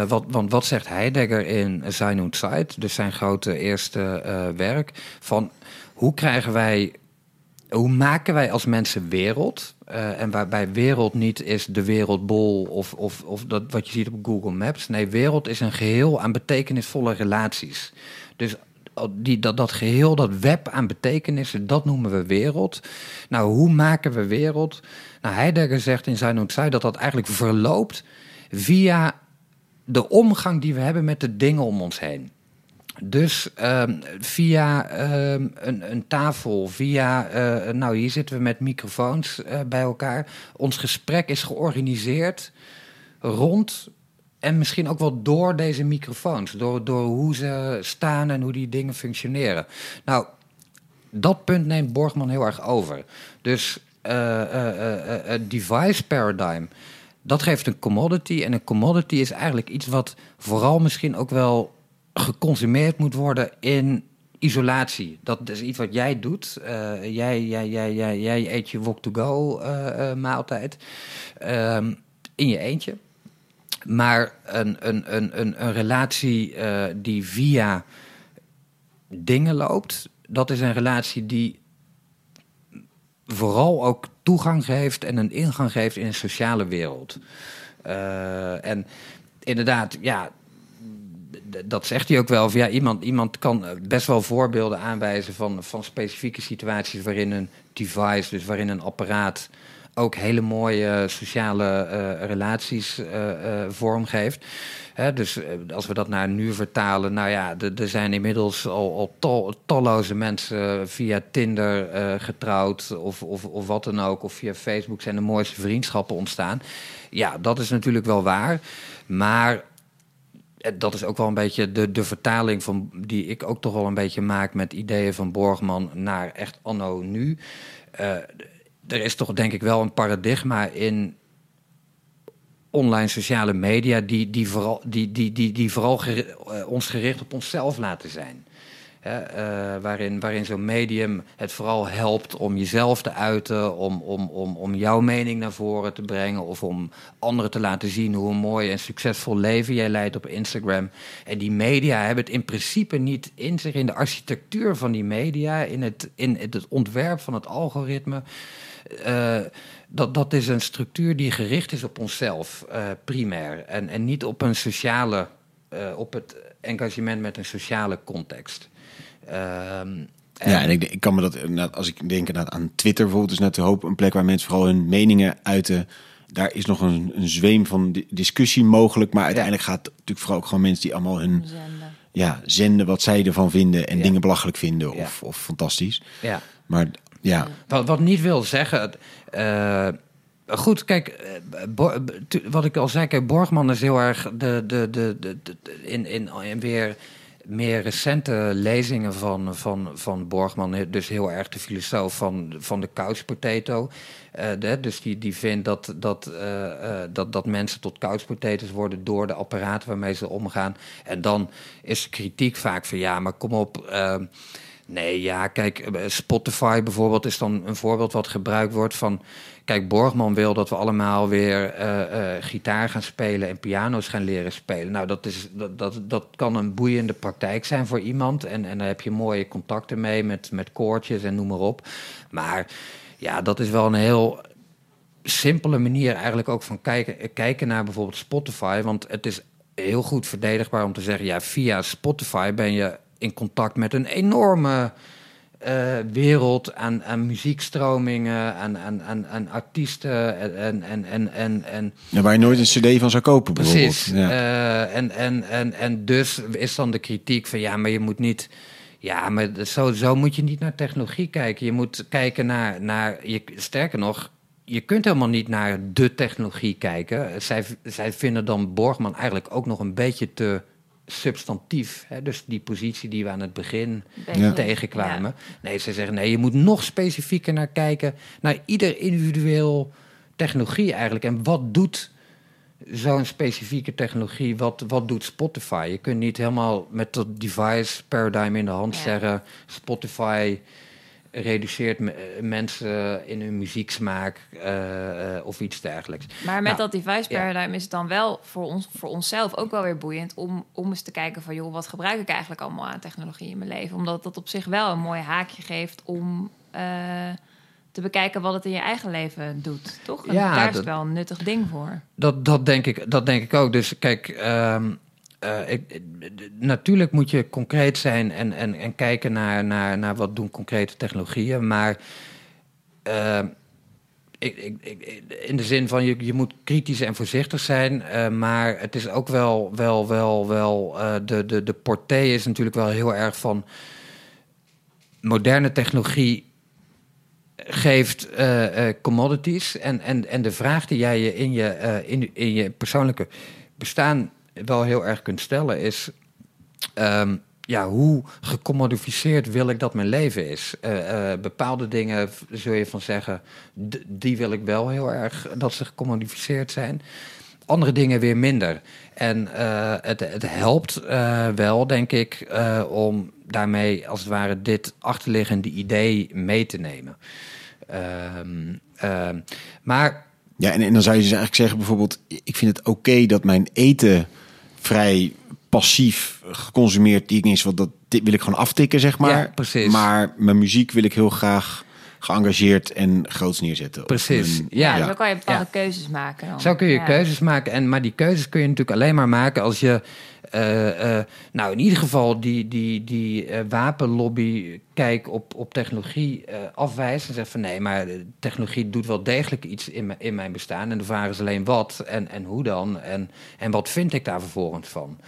Wat, want wat zegt Heidegger in Sein und Zeit, dus zijn grote eerste werk, van hoe krijgen wij hoe maken wij als mensen wereld? En waarbij wereld niet is de wereldbol of, of, of dat wat je ziet op Google Maps. Nee, wereld is een geheel aan betekenisvolle relaties. Dus die, dat, dat geheel, dat web aan betekenissen, dat noemen we wereld. Nou, hoe maken we wereld? Nou, Heidegger zegt in zijn Zeit dat dat eigenlijk verloopt via de omgang die we hebben met de dingen om ons heen. Dus ehm, via ehm, een, een tafel, via, eh, nou hier zitten we met microfoons eh, bij elkaar. Ons gesprek is georganiseerd rond en misschien ook wel door deze microfoons. Door, door hoe ze staan en hoe die dingen functioneren. Nou, dat punt neemt Borgman heel erg over. Dus eh, eh, eh, eh, device paradigm, dat geeft een commodity. En een commodity is eigenlijk iets wat vooral misschien ook wel geconsumeerd moet worden in isolatie. Dat is iets wat jij doet. Jij, jij, jij, jij, eet je walk-to-go eh, eh, maaltijd ehm, in je eentje. Maar een, een, een, een, een relatie eh, die via dingen loopt, dat is een relatie die vooral ook toegang geeft en een ingang geeft in een sociale wereld. Eh, en inderdaad, ja, dat zegt hij ook wel. Ja, iemand, iemand kan best wel voorbeelden aanwijzen van, van specifieke situaties waarin een device, dus waarin een apparaat ook hele mooie sociale eh, relaties eh, eh, vormgeeft. Dus als we dat naar nu vertalen, nou ja, er zijn inmiddels al, al tal- talloze mensen via Tinder getrouwd of, of, of wat dan ook, of via Facebook zijn de mooiste vriendschappen ontstaan. Ja, dat is natuurlijk wel waar, maar dat is ook wel een beetje de, de vertaling van, die ik ook toch wel een beetje maak met ideeën van Borgman naar echt anno nu. Er is toch denk ik wel een paradigma in online sociale media die, die vooral, die, die, die, die vooral eh, ons gericht op onszelf laten zijn. Eh, waarin waarin zo'n medium het vooral helpt om jezelf te uiten, om, om, om, om jouw mening naar voren te brengen of om anderen te laten zien hoe mooi en succesvol leven jij leidt op Instagram. En die media hebben het in principe niet in zich, in de architectuur van die media, in het, in het ontwerp van het algoritme. Eh, dat, dat is een structuur die gericht is op onszelf, eh, primair. En, en niet op een sociale, eh, op het engagement met een sociale context. Ehm, en- Ja, en ik, ik kan me dat, inderdaad, als ik denk aan Twitter bijvoorbeeld, is net de hoop een plek waar mensen vooral hun meningen uiten. Daar is nog een, een zweem van di- discussie mogelijk, maar uiteindelijk gaat het natuurlijk vooral ook gewoon mensen die allemaal hun Zenden. ja, zenden wat zij ervan vinden en Ja. dingen belachelijk vinden Ja. of, of fantastisch. ja. Maar ja, Wat, wat niet wil zeggen. eh, goed, kijk, eh, tu- wat ik al zei, kijk, Borgman is heel erg de, de, de, de, in, in, weer meer recente lezingen van, van, van Borgman, dus heel erg de filosoof van, van de couch potato. Eh, de, dus die, die vindt dat, dat, eh, eh, dat, dat mensen tot couch potatoes worden door de apparaten waarmee ze omgaan. En dan is kritiek vaak van ja, maar kom op. Nee, ja, kijk, eh, Spotify bijvoorbeeld is dan een voorbeeld wat gebruikt wordt van... Kijk, Borgman wil dat we allemaal weer eh, eh, gitaar gaan spelen en piano's gaan leren spelen. Nou, dat, is, dat, dat, dat kan een boeiende praktijk zijn voor iemand. En, en daar heb je mooie contacten mee met, met koortjes en noem maar op. Maar ja, dat is wel een heel simpele manier eigenlijk ook van kijken, kijken naar bijvoorbeeld Spotify. Want het is heel goed verdedigbaar om te zeggen, ja, via Spotify ben je in contact met een enorme eh, wereld aan, aan muziekstromingen, aan, aan, aan, aan artiesten en, en, en, en, en Ja, waar je nooit een cd van zou kopen bijvoorbeeld. Precies. Ja. Eh, en, en, en, en dus is dan de kritiek van ja, maar je moet niet. Ja, maar zo, zo moet je niet naar technologie kijken. Je moet kijken naar. naar je, sterker nog, je kunt helemaal niet naar de technologie kijken. Zij, zij vinden dan Borgman eigenlijk ook nog een beetje te substantief. Hè? Dus die positie die we aan het begin. Ja. tegenkwamen. Nee, ze zeggen nee, je moet nog specifieker naar kijken. Naar ieder individueel technologie eigenlijk. En wat doet zo'n specifieke technologie, wat, wat doet Spotify? Je kunt niet helemaal met dat device paradigm in de hand Ja. zeggen... Spotify reduceert eh, mensen in hun muzieksmaak eh, of iets dergelijks. Maar met Nou, dat device ja. paradigm is het dan wel voor, ons, voor onszelf ook wel weer boeiend om, om eens te kijken van joh, wat gebruik ik eigenlijk allemaal aan technologie in mijn leven? Omdat dat op zich wel een mooi haakje geeft om eh, te bekijken wat het in je eigen leven doet, toch? En Ja, daar is dat- wel een nuttig ding voor. Dat, dat, denk, ik, dat denk ik ook. Dus kijk, ehm, eh, ik, eh, natuurlijk moet je concreet zijn en, en, en kijken naar, naar, naar wat doen concrete technologieën. Maar ehm, ik, ik, in de zin van je, je moet kritisch en voorzichtig zijn. eh, maar het is ook wel, wel, wel, wel eh, de, de, de portée is natuurlijk wel heel erg van moderne technologie geeft eh, eh, commodities. En, en, en de vraag die jij je in je, eh, in, in je persoonlijke bestaan wel heel erg kunt stellen is... ehm, ja, hoe gecommodificeerd wil ik dat mijn leven is? Eh, eh, bepaalde dingen zul je van zeggen, die wil ik wel heel erg dat ze gecommodificeerd zijn. Andere dingen weer minder. En eh, het, het helpt wel, denk ik, om daarmee als het ware dit achterliggende idee mee te nemen. Ehm, ehm, maar Ja, en, en dan zou je dus eigenlijk zeggen bijvoorbeeld... ik vind het oké dat mijn eten vrij passief geconsumeerd... die ik niet eens, wat dat dit wil ik gewoon aftikken, zeg maar. Ja, precies. Maar mijn muziek wil ik heel graag geëngageerd en groots neerzetten. Precies, Ja, ja. zo kan je bepaalde Ja. keuzes maken. Dan. Zo kun je Ja. keuzes maken. En, maar die keuzes kun je natuurlijk alleen maar maken als je. Eh, eh, nou, in ieder geval die, die, die eh, wapenlobby kijk op, op technologie afwijst. En zegt van nee, maar technologie doet wel degelijk iets in, in mijn bestaan. En de vraag is alleen wat en, en hoe dan. En, en wat vind ik daar vervolgens van.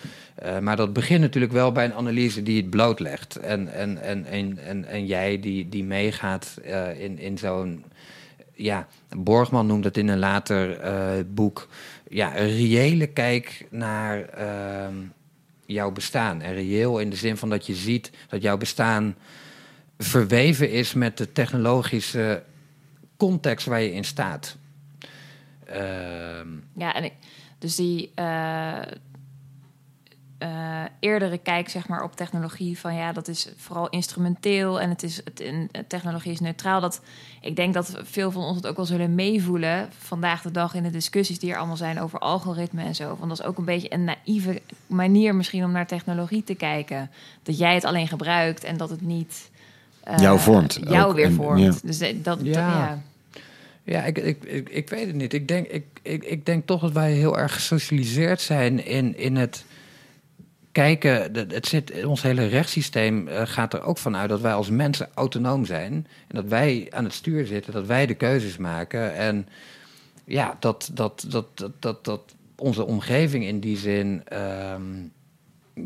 Maar dat begint natuurlijk wel bij een analyse die het blootlegt. En, en, en, en, en, en jij die, die meegaat in, in zo'n ja, Borgman noemt het in een later eh, boek, ja, een reële kijk naar ehm, jouw bestaan. En reëel in de zin van dat je ziet dat jouw bestaan verweven is met de technologische context waar je in staat. Ehm, Ja, en ik, dus die eh, eerdere kijk zeg maar, op technologie van ja, dat is vooral instrumenteel en het is het, en technologie is neutraal. Dat ik denk dat veel van ons het ook wel zullen meevoelen vandaag de dag in de discussies die er allemaal zijn over algoritme en zo. Want dat is ook een beetje een naïeve manier misschien om naar technologie te kijken. Dat jij het alleen gebruikt en dat het niet eh, Jou vormt Jou ook. weer En- vormt. ja. Dus dat, dat Ja. ja. Ja, ik, ik, ik, ik weet het niet. Ik denk, ik, ik, ik denk toch dat wij heel erg gesocialiseerd zijn in, in het kijken. dat- Het zit, ons hele rechtssysteem eh, gaat er ook vanuit dat wij als mensen autonoom zijn. En dat wij aan het stuur zitten, dat wij de keuzes maken. En ja, dat, dat, dat, dat, dat, dat onze omgeving in die zin ehm,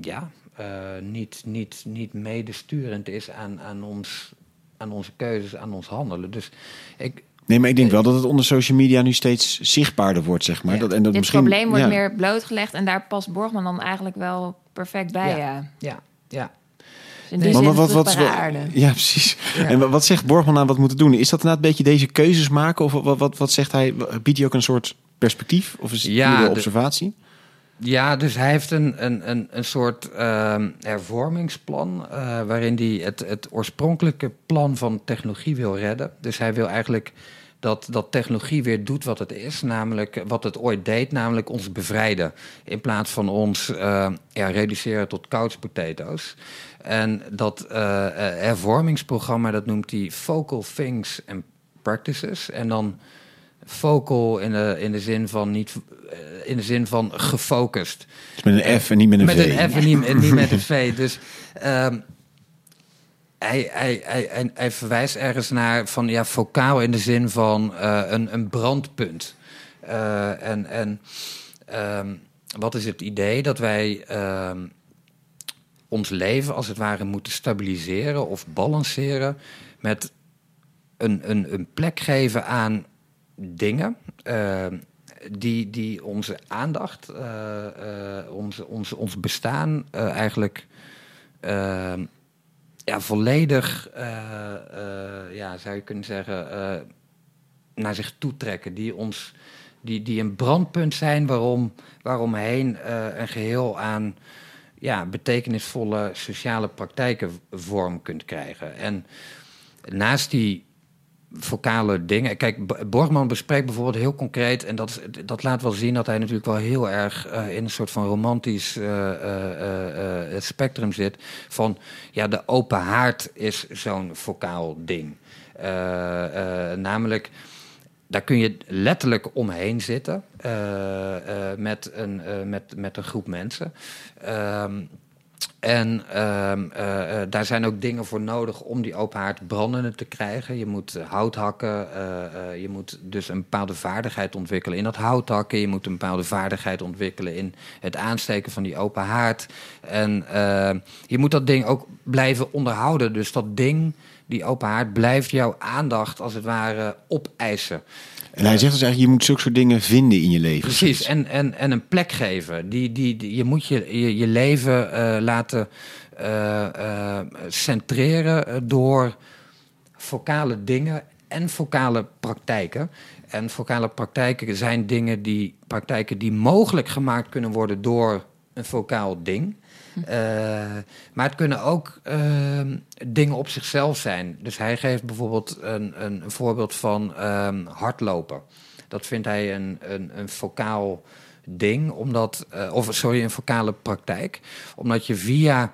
ja, eh, niet, niet, niet medesturend is aan, aan, ons, aan onze keuzes, aan ons handelen. Dus ik, Nee, maar ik denk wel dat het onder social media nu steeds zichtbaarder wordt, zeg maar. Ja. Dat, en dat Dit misschien, probleem wordt ja. meer blootgelegd en daar past Borgman dan eigenlijk wel perfect bij. Ja. Ja. ja, ja. Dus in die Maar zin wat, wat, aarde. ja, precies. Ja. En wat- zegt Borgman nou wat moeten doen? Is dat inderdaad een beetje deze keuzes maken? Of wat, wat, wat zegt hij? Biedt hij ook een soort perspectief? Of is het Ja, de- observatie? Ja, dus hij heeft een, een, een, een soort ehm, hervormingsplan. eh, waarin hij het, het oorspronkelijke plan van technologie wil redden. Dus hij wil eigenlijk dat, dat technologie weer doet wat het is. Namelijk wat het ooit deed, namelijk ons bevrijden. In plaats van ons eh, ja, reduceren tot couch potatoes. En dat eh, hervormingsprogramma, dat noemt hij Focal Things and Practices. En dan vocal in de, in de zin van niet in de zin van gefocust. Dus met een F en niet met een met V. een F en niet, en niet met een V. Dus ehm, hij, hij, hij, hij, verwijst ergens naar van ja, focaal in de zin van eh, een, een brandpunt. Eh, en en ehm, wat is het idee dat wij ehm, ons leven als het ware moeten stabiliseren of balanceren met een, een, een plek geven aan dingen ehm, die, die onze aandacht, eh, eh, onze, ons bestaan eigenlijk ja, volledig, eh, eh, ja, zou je kunnen zeggen, eh, naar zich toe trekken. Die, ons, die, die een brandpunt zijn waarom, waaromheen een geheel aan ja, betekenisvolle sociale praktijken vorm kunt krijgen. En naast die vocale dingen. Kijk, Borgman bespreekt bijvoorbeeld heel concreet, en dat, dat laat wel zien dat hij natuurlijk wel heel erg eh, in een soort van romantisch eh, eh, spectrum zit. Van ja, de open haard is zo'n vocaal ding. Namelijk, daar kun je letterlijk omheen zitten met, een, met, met een groep mensen. Ehm, en ehm, eh, eh, daar zijn ook dingen voor nodig om die open haard brandende te krijgen. Je moet eh, hout hakken, je moet dus een bepaalde vaardigheid ontwikkelen in dat hout hakken. Je moet een bepaalde vaardigheid ontwikkelen in het aansteken van die open haard. En eh, je moet dat ding ook blijven onderhouden. Dus dat ding, die open haard, blijft jouw aandacht als het ware opeisen. En hij zegt dus eigenlijk, je moet zulke soort dingen vinden in je leven. Precies, en, en, en een plek geven. Die, die, die- je moet je, je, je leven eh, laten eh, eh, centreren door vocale dingen en vocale praktijken. En vocale praktijken zijn dingen die, praktijken die mogelijk gemaakt kunnen worden door een vocaal ding. Eh, maar het kunnen ook ehm, dingen op zichzelf zijn. Dus hij geeft bijvoorbeeld een, een, voorbeeld van ehm, hardlopen. Dat vindt hij een, een, een vocaal ding, omdat, eh, of sorry, een vocale praktijk. Omdat je via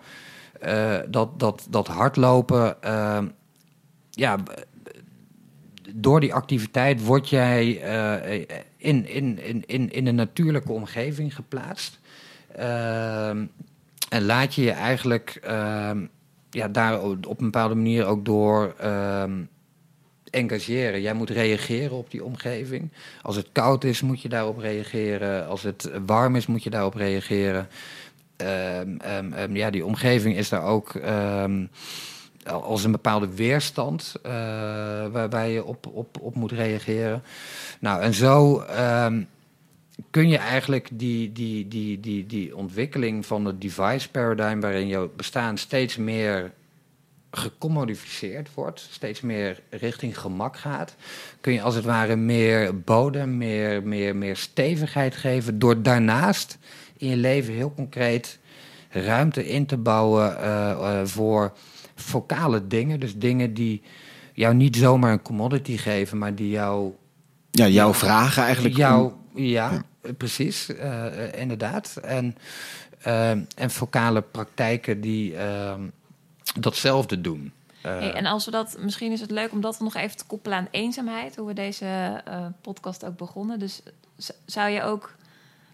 eh, dat, dat, dat hardlopen, ehm, ja, door die activiteit word jij in, in, in, in, in een natuurlijke omgeving geplaatst. En laat je je eigenlijk ehm, ja, daar op een bepaalde manier ook door ehm, engageren. Jij moet reageren op die omgeving. Als het koud is, moet je daarop reageren. Als het warm is, moet je daarop reageren. Ehm, ja, die omgeving is daar ook als een bepaalde weerstand eh, waarbij je op, op, op moet reageren. Nou, en zo kun je eigenlijk die, die, die, die, die ontwikkeling van het device paradigm, waarin jouw bestaan steeds meer gecommodificeerd wordt, steeds meer richting gemak gaat, kun je als het ware meer bodem, meer, meer, meer stevigheid geven door daarnaast in je leven heel concreet ruimte in te bouwen eh, eh, voor vocale dingen. Dus dingen die jou niet zomaar een commodity geven, maar die jou Ja, jouw vragen eigenlijk. jou, ja, precies, eh, inderdaad. En, eh, en vocale praktijken die eh, datzelfde doen. Eh, Hey, en als we dat, misschien is het leuk om dat nog even te koppelen aan eenzaamheid, hoe we deze eh, podcast ook begonnen. Dus zou je ook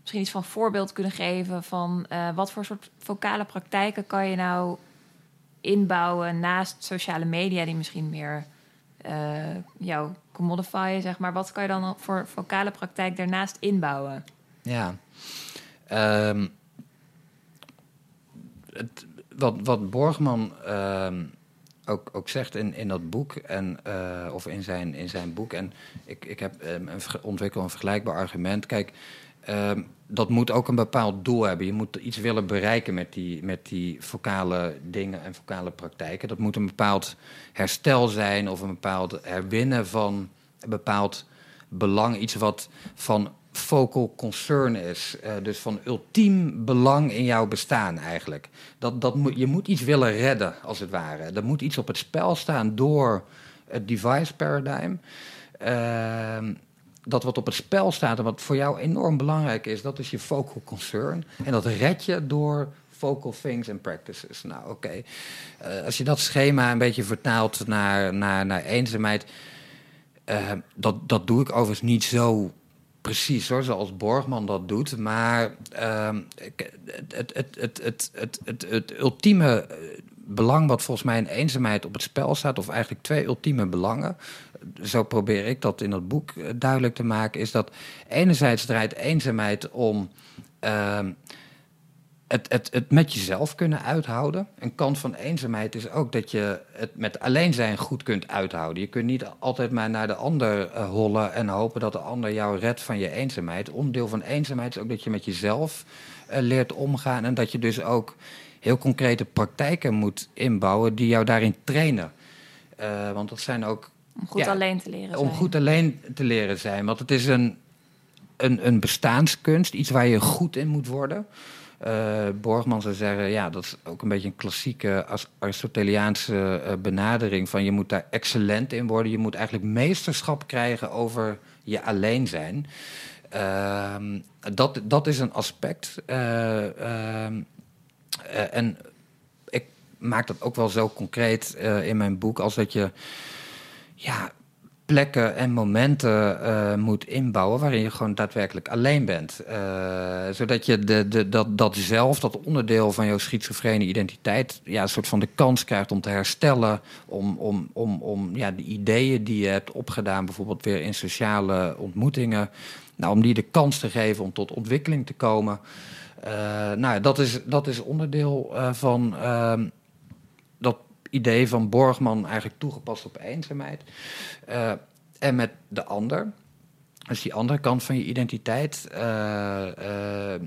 misschien iets van voorbeeld kunnen geven van eh, wat voor soort vocale praktijken kan je nou inbouwen naast sociale media die misschien meer eh jou commodifyen, zeg maar. Wat kan je dan voor vocale praktijk daarnaast inbouwen? Ja. Ehm, wat, wat Borgman ehm, ook, ook zegt in, in dat boek, en, eh, of in zijn, in zijn boek, en ik, ik heb verge- ontwikkeld een vergelijkbaar argument. Kijk, ehm, dat moet ook een bepaald doel hebben. Je moet iets willen bereiken met die, met die vocale dingen en vocale praktijken. Dat moet een bepaald herstel zijn of een bepaald herwinnen van een bepaald belang. Iets wat van focal concern is. Eh, dus van ultiem belang in jouw bestaan eigenlijk. Dat, dat moet, je moet iets willen redden, als het ware. Er moet iets op het spel staan door het device paradigm. Ehm, dat wat op het spel staat en wat voor jou enorm belangrijk is, dat is je focal concern. En dat red je door focal things and practices. Nou, oké. Eh, als je dat schema een beetje vertaalt naar, naar, naar eenzaamheid. eh, dat, dat doe ik overigens niet zo precies hoor, zoals Borgman dat doet. Maar ehm, het, het, het, het, het, het, het ultieme eh, belang wat volgens mij in eenzaamheid op het spel staat, of eigenlijk twee ultieme belangen, zo probeer ik dat in dat boek eh, duidelijk te maken, is dat enerzijds draait eenzaamheid om ehm, het, het, het met jezelf kunnen uithouden. Een kant van eenzaamheid is ook dat je het met alleen zijn goed kunt uithouden. Je kunt niet altijd maar naar de ander eh, hollen en hopen dat de ander jou redt van je eenzaamheid. Onderdeel van eenzaamheid is ook dat je met jezelf eh, leert omgaan en dat je dus ook heel concrete praktijken moet inbouwen die jou daarin trainen. Want dat zijn ook Om goed Ja, alleen te leren om zijn. goed alleen te leren zijn. Want het is een, een, een bestaanskunst, iets waar je goed in moet worden. Eh, Borgman zou zeggen, ja, dat is ook een beetje een klassieke As- Aristoteliaanse eh, benadering van je moet daar excellent in worden. Je moet eigenlijk meesterschap krijgen over je alleen zijn. Ehm, dat, dat is een aspect. Eh, ehm, eh, en ik maak dat ook wel zo concreet in mijn boek als dat je ja, plekken en momenten eh, moet inbouwen waarin je gewoon daadwerkelijk alleen bent. Eh, zodat je de, de, dat, zelf, dat onderdeel van jouw schizofrene identiteit, ja, een soort van de kans krijgt om te herstellen, om, om, om, om ja, de ideeën die je hebt opgedaan, bijvoorbeeld weer in sociale ontmoetingen, nou, om die de kans te geven om tot ontwikkeling te komen. Eh, nou, dat is, dat is onderdeel van ehm, idee van Borgman eigenlijk toegepast op eenzaamheid. Eh, en met de ander, dus die andere kant van je identiteit. eh, eh,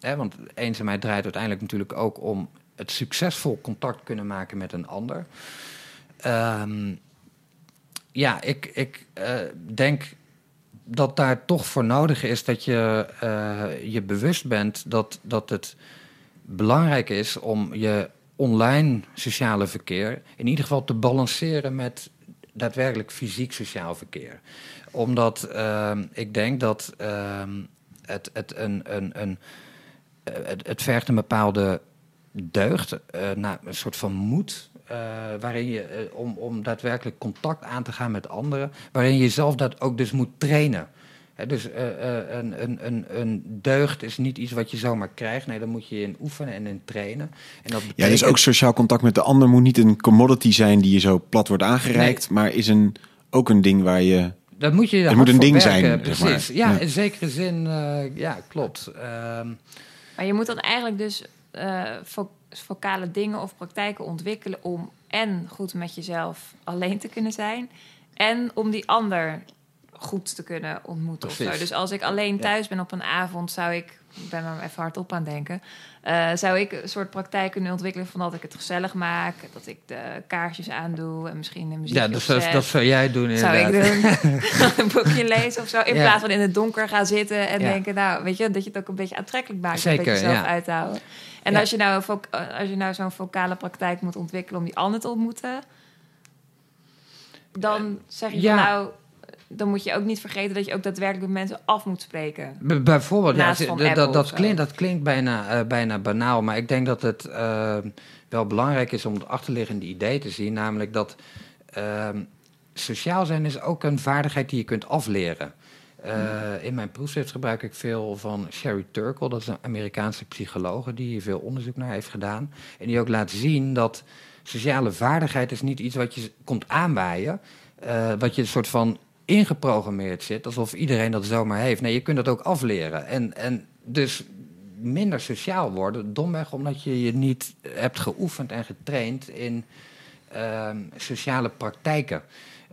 hè, want eenzaamheid draait uiteindelijk natuurlijk ook om het succesvol contact kunnen maken met een ander. Ehm, ja, ik, ik denk dat daar toch voor nodig is dat je je bewust bent dat, dat het belangrijk is om je online sociale verkeer in ieder geval te balanceren met daadwerkelijk fysiek sociaal verkeer. Omdat ehm, ik denk dat ehm, het, het, een, een, een, eh, het, het vergt een bepaalde deugd, nou, een soort van moed. eh, waarin je om, om daadwerkelijk contact aan te gaan met anderen, waarin je jezelf dat ook dus moet trainen. Hè, dus eh, eh, een, een, een, een deugd is niet iets wat je zomaar krijgt. Nee, daar moet je in oefenen en in trainen. En dat Ja, betekent, dus ook sociaal contact met de ander moet niet een commodity zijn die je zo plat wordt aangereikt, maar is een, ook een ding waar je... dat moet je het moet een ding werken, zijn, zeg Precies. maar. Ja, Ja. in zekere zin, eh, ja, klopt. Ehm, Maar je moet dan eigenlijk dus eh, fo- focale dingen of praktijken ontwikkelen om en goed met jezelf alleen te kunnen zijn en om die ander goed te kunnen ontmoeten. Of zo. Dus als ik alleen thuis ben op een avond, zou ik, ik ben er even hardop aan denken, eh, zou ik een soort praktijk kunnen ontwikkelen van dat ik het gezellig maak, dat ik de kaarsjes aandoe en misschien een muziek ja, dus dat, dat zou jij doen zou ik doen. een boekje lezen of zo. In Ja. plaats van in het donker gaan zitten en Ja. denken, nou, weet je, dat je het ook een beetje aantrekkelijk maakt. Zeker, een beetje zelf uit te houden. En als je nou, voc- als je nou zo'n vocale praktijk moet ontwikkelen om die ander te ontmoeten, dan zeg je ja. van nou, dan moet je ook niet vergeten dat je ook daadwerkelijk met mensen af moet spreken. B- Bijvoorbeeld, ja, dat, dat, klinkt, dat klinkt bijna, eh, bijna banaal, maar ik denk dat het eh, wel belangrijk is om het achterliggende idee te zien, namelijk dat ehm, sociaal zijn is ook een vaardigheid die je kunt afleren. Eh, in mijn proefschrift gebruik ik veel van Sherry Turkle, dat is een Amerikaanse psychologe die hier veel onderzoek naar heeft gedaan. En die ook laat zien dat sociale vaardigheid is niet iets wat je komt aanwaaien, wat je een soort van ingeprogrammeerd zit, alsof iedereen dat zomaar heeft. Nee, je kunt dat ook afleren. En, en dus minder sociaal worden, domweg omdat je je niet hebt geoefend en getraind in ehm, sociale praktijken.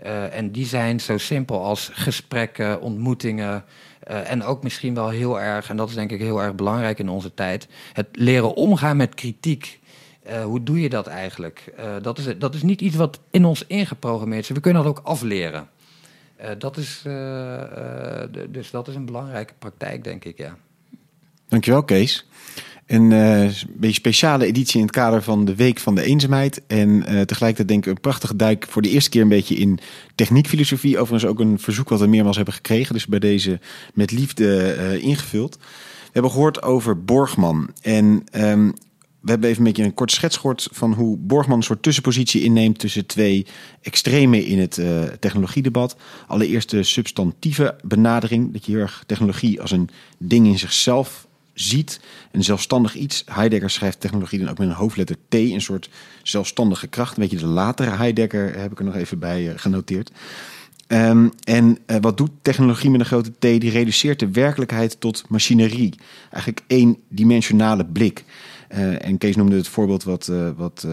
Eh, en die zijn zo simpel als gesprekken, ontmoetingen. eh, en ook misschien wel heel erg, en dat is denk ik heel erg belangrijk in onze tijd, het leren omgaan met kritiek. Eh, hoe doe je dat eigenlijk? Dat, is, dat is niet iets wat in ons ingeprogrammeerd is. We kunnen dat ook afleren. Eh, dat is, eh, eh, dus dat is een belangrijke praktijk, denk ik, ja. Dankjewel, Kees. Een beetje speciale editie in het kader van de Week van de Eenzaamheid. En tegelijkertijd denk ik een prachtige duik voor de eerste keer een beetje in techniekfilosofie. Overigens ook een verzoek wat we meermaals hebben gekregen. Dus bij deze met liefde ingevuld. We hebben gehoord over Borgman. En ehm, we hebben even een beetje een kort schets gehoord van hoe Borgman een soort tussenpositie inneemt tussen twee extremen in het uh, technologiedebat. Allereerst de substantieve benadering, dat je heel erg technologie als een ding in zichzelf ziet, een zelfstandig iets. Heidegger schrijft technologie dan ook met een hoofdletter T, een soort zelfstandige kracht. Een beetje de latere Heidegger heb ik er nog even bij uh, genoteerd. Um, en uh, wat doet technologie met een grote T? Die reduceert de werkelijkheid tot machinerie. Eigenlijk eendimensionale blik. Uh, en Kees noemde het voorbeeld wat, uh, wat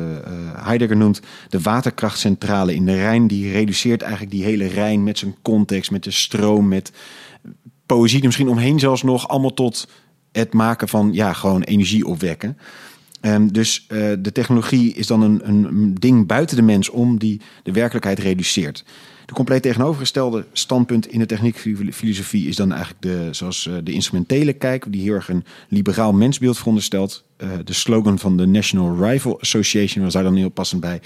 Heidegger noemt. De waterkrachtcentrale in de Rijn. Die reduceert eigenlijk die hele Rijn met zijn context, met de stroom, met poëzie. Misschien omheen zelfs nog allemaal tot het maken van ja, gewoon energie opwekken. Um, dus de technologie is dan een, een ding buiten de mens om die de werkelijkheid reduceert. De compleet tegenovergestelde standpunt in de techniekfilosofie is dan eigenlijk de, zoals uh, de instrumentele kijk, die heel erg een liberaal mensbeeld veronderstelt. Uh, de slogan van de National Rifle Association was daar dan heel passend bij.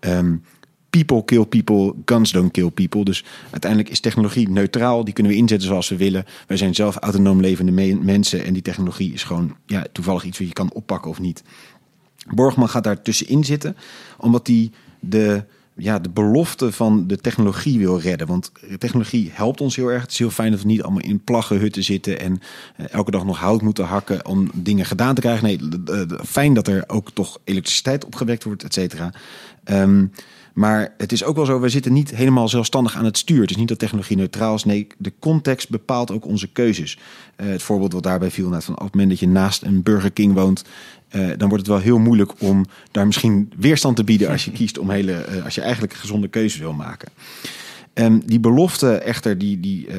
Um, people kill people, guns don't kill people. Dus uiteindelijk is technologie neutraal. Die kunnen we inzetten zoals we willen. Wij zijn zelf autonoom levende me mensen. En die technologie is gewoon ja, toevallig iets wat je kan oppakken of niet. Borgman gaat daar tussenin zitten, omdat hij de, ja, de belofte van de technologie wil redden. Want technologie helpt ons heel erg. Het is heel fijn dat we niet allemaal in plaggenhutten zitten en uh, elke dag nog hout moeten hakken om dingen gedaan te krijgen. Nee, fijn dat er ook toch elektriciteit opgewekt wordt, et cetera. Um, maar het is ook wel zo, we zitten niet helemaal zelfstandig aan het stuur. Het is niet dat technologie neutraal is. Nee, de context bepaalt ook onze keuzes. Uh, het voorbeeld wat daarbij viel, net van op het moment dat je naast een Burger King woont, uh, dan wordt het wel heel moeilijk om daar misschien weerstand te bieden als je kiest om hele, uh, als je eigenlijk gezonde keuzes wil maken. Um, die belofte echter die, die uh,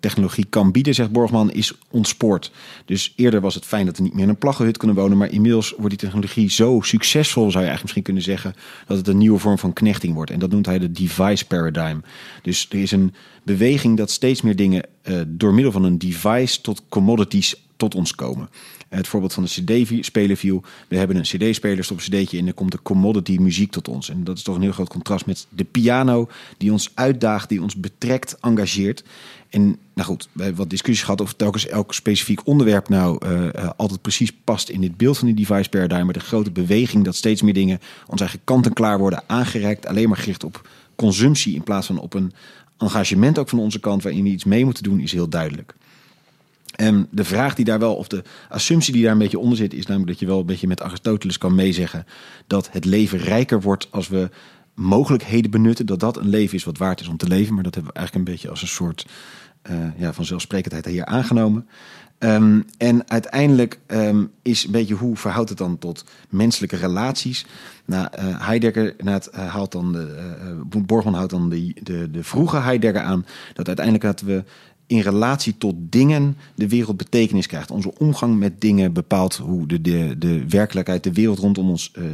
technologie kan bieden, zegt Borgman, is ontspoord. Dus eerder was het fijn dat we niet meer in een plaggenhut kunnen wonen, maar inmiddels wordt die technologie zo succesvol, zou je eigenlijk misschien kunnen zeggen, dat het een nieuwe vorm van knechting wordt. En dat noemt hij de device paradigm. Dus er is een beweging dat steeds meer dingen uh, door middel van een device tot commodities tot ons komen. Het voorbeeld van de CD-speler viel. We hebben een CD-speler, stop een CD'tje in, dan komt de commodity muziek tot ons. En dat is toch een heel groot contrast met de piano, die ons uitdaagt, die ons betrekt, engageert. En nou goed, we hebben wat discussies gehad of telkens elk specifiek onderwerp nou uh, uh, altijd precies past in dit beeld van die device paradigm. Maar de grote beweging dat steeds meer dingen ons eigen kant-en-klaar worden aangereikt, alleen maar gericht op consumptie in plaats van op een engagement ook van onze kant waarin we iets mee moeten doen, is heel duidelijk. En de vraag die daar wel, of de assumptie die daar een beetje onder zit, is namelijk dat je wel een beetje met Aristoteles kan meezeggen dat het leven rijker wordt als we mogelijkheden benutten, dat dat een leven is wat waard is om te leven. Maar dat hebben we eigenlijk een beetje als een soort uh, ja, vanzelfsprekendheid hier aangenomen. Um, en uiteindelijk um, is een beetje hoe verhoudt het dan tot menselijke relaties? Nou, uh, Heidegger nou, het, uh, haalt dan de, uh, Borgman houdt dan de, de, de vroege Heidegger aan dat uiteindelijk dat we in relatie tot dingen de wereld betekenis krijgt. Onze omgang met dingen bepaalt hoe de, de, de werkelijkheid, de wereld rondom ons uh,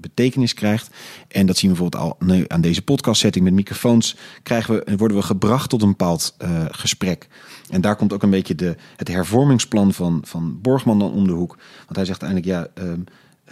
betekenis krijgt. En dat zien we bijvoorbeeld al nu aan deze podcast-setting met microfoons. Krijgen we, worden we gebracht tot een bepaald uh, gesprek. En daar komt ook een beetje de, het hervormingsplan van, van Borgman dan om de hoek. Want hij zegt eigenlijk, ja.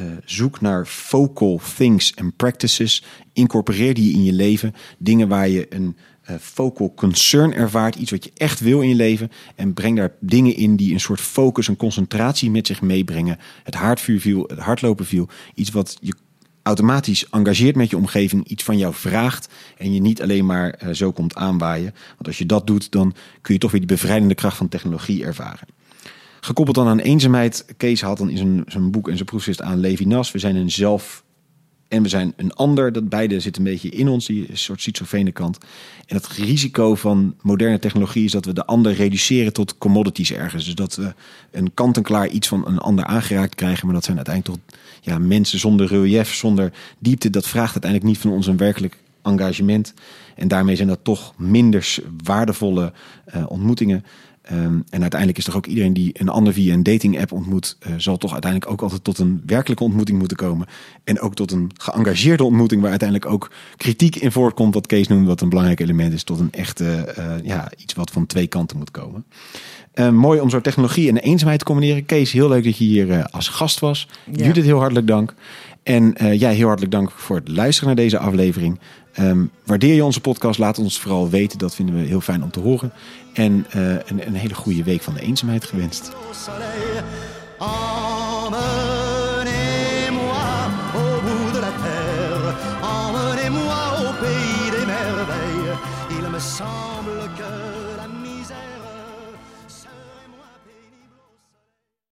Uh, zoek naar focal things and practices. Incorporeer die in je leven. Dingen waar je een uh, focal concern ervaart. Iets wat je echt wil in je leven. En breng daar dingen in die een soort focus en concentratie met zich meebrengen. Het haardvuur viel, het hardlopen viel. Iets wat je automatisch engageert met je omgeving. Iets van jou vraagt. En je niet alleen maar uh, zo komt aanwaaien. Want als je dat doet, dan kun je toch weer die bevrijdende kracht van technologie ervaren. Gekoppeld dan aan eenzaamheid. Kees had dan in zijn, zijn boek en zijn proefschrift aan Levinas. We zijn een zelf en we zijn een ander. Dat beide zit een beetje in ons, die soort schizofrene kant. En het risico van moderne technologie is dat we de ander reduceren tot commodities ergens. Dus dat we een kant-en-klaar iets van een ander aangeraakt krijgen. Maar dat zijn uiteindelijk toch ja, mensen zonder relief, zonder diepte. Dat vraagt uiteindelijk niet van ons een werkelijk engagement. En daarmee zijn dat toch minder waardevolle uh, ontmoetingen. Um, en uiteindelijk is toch ook iedereen die een ander via een dating app ontmoet, uh, zal toch uiteindelijk ook altijd tot een werkelijke ontmoeting moeten komen. En ook tot een geëngageerde ontmoeting, waar uiteindelijk ook kritiek in voorkomt, wat Kees noemt, wat een belangrijk element is, tot een echte, uh, ja, iets wat van twee kanten moet komen. Uh, mooi om zo technologie en eenzaamheid te combineren. Kees, heel leuk dat je hier uh, als gast was. Ja. Judith, heel hartelijk dank. En jij heel hartelijk dank voor het luisteren naar deze aflevering. Um, waardeer je onze podcast? Laat ons vooral weten. Dat vinden we heel fijn om te horen. En uh, een, een hele goede week van de eenzaamheid gewenst.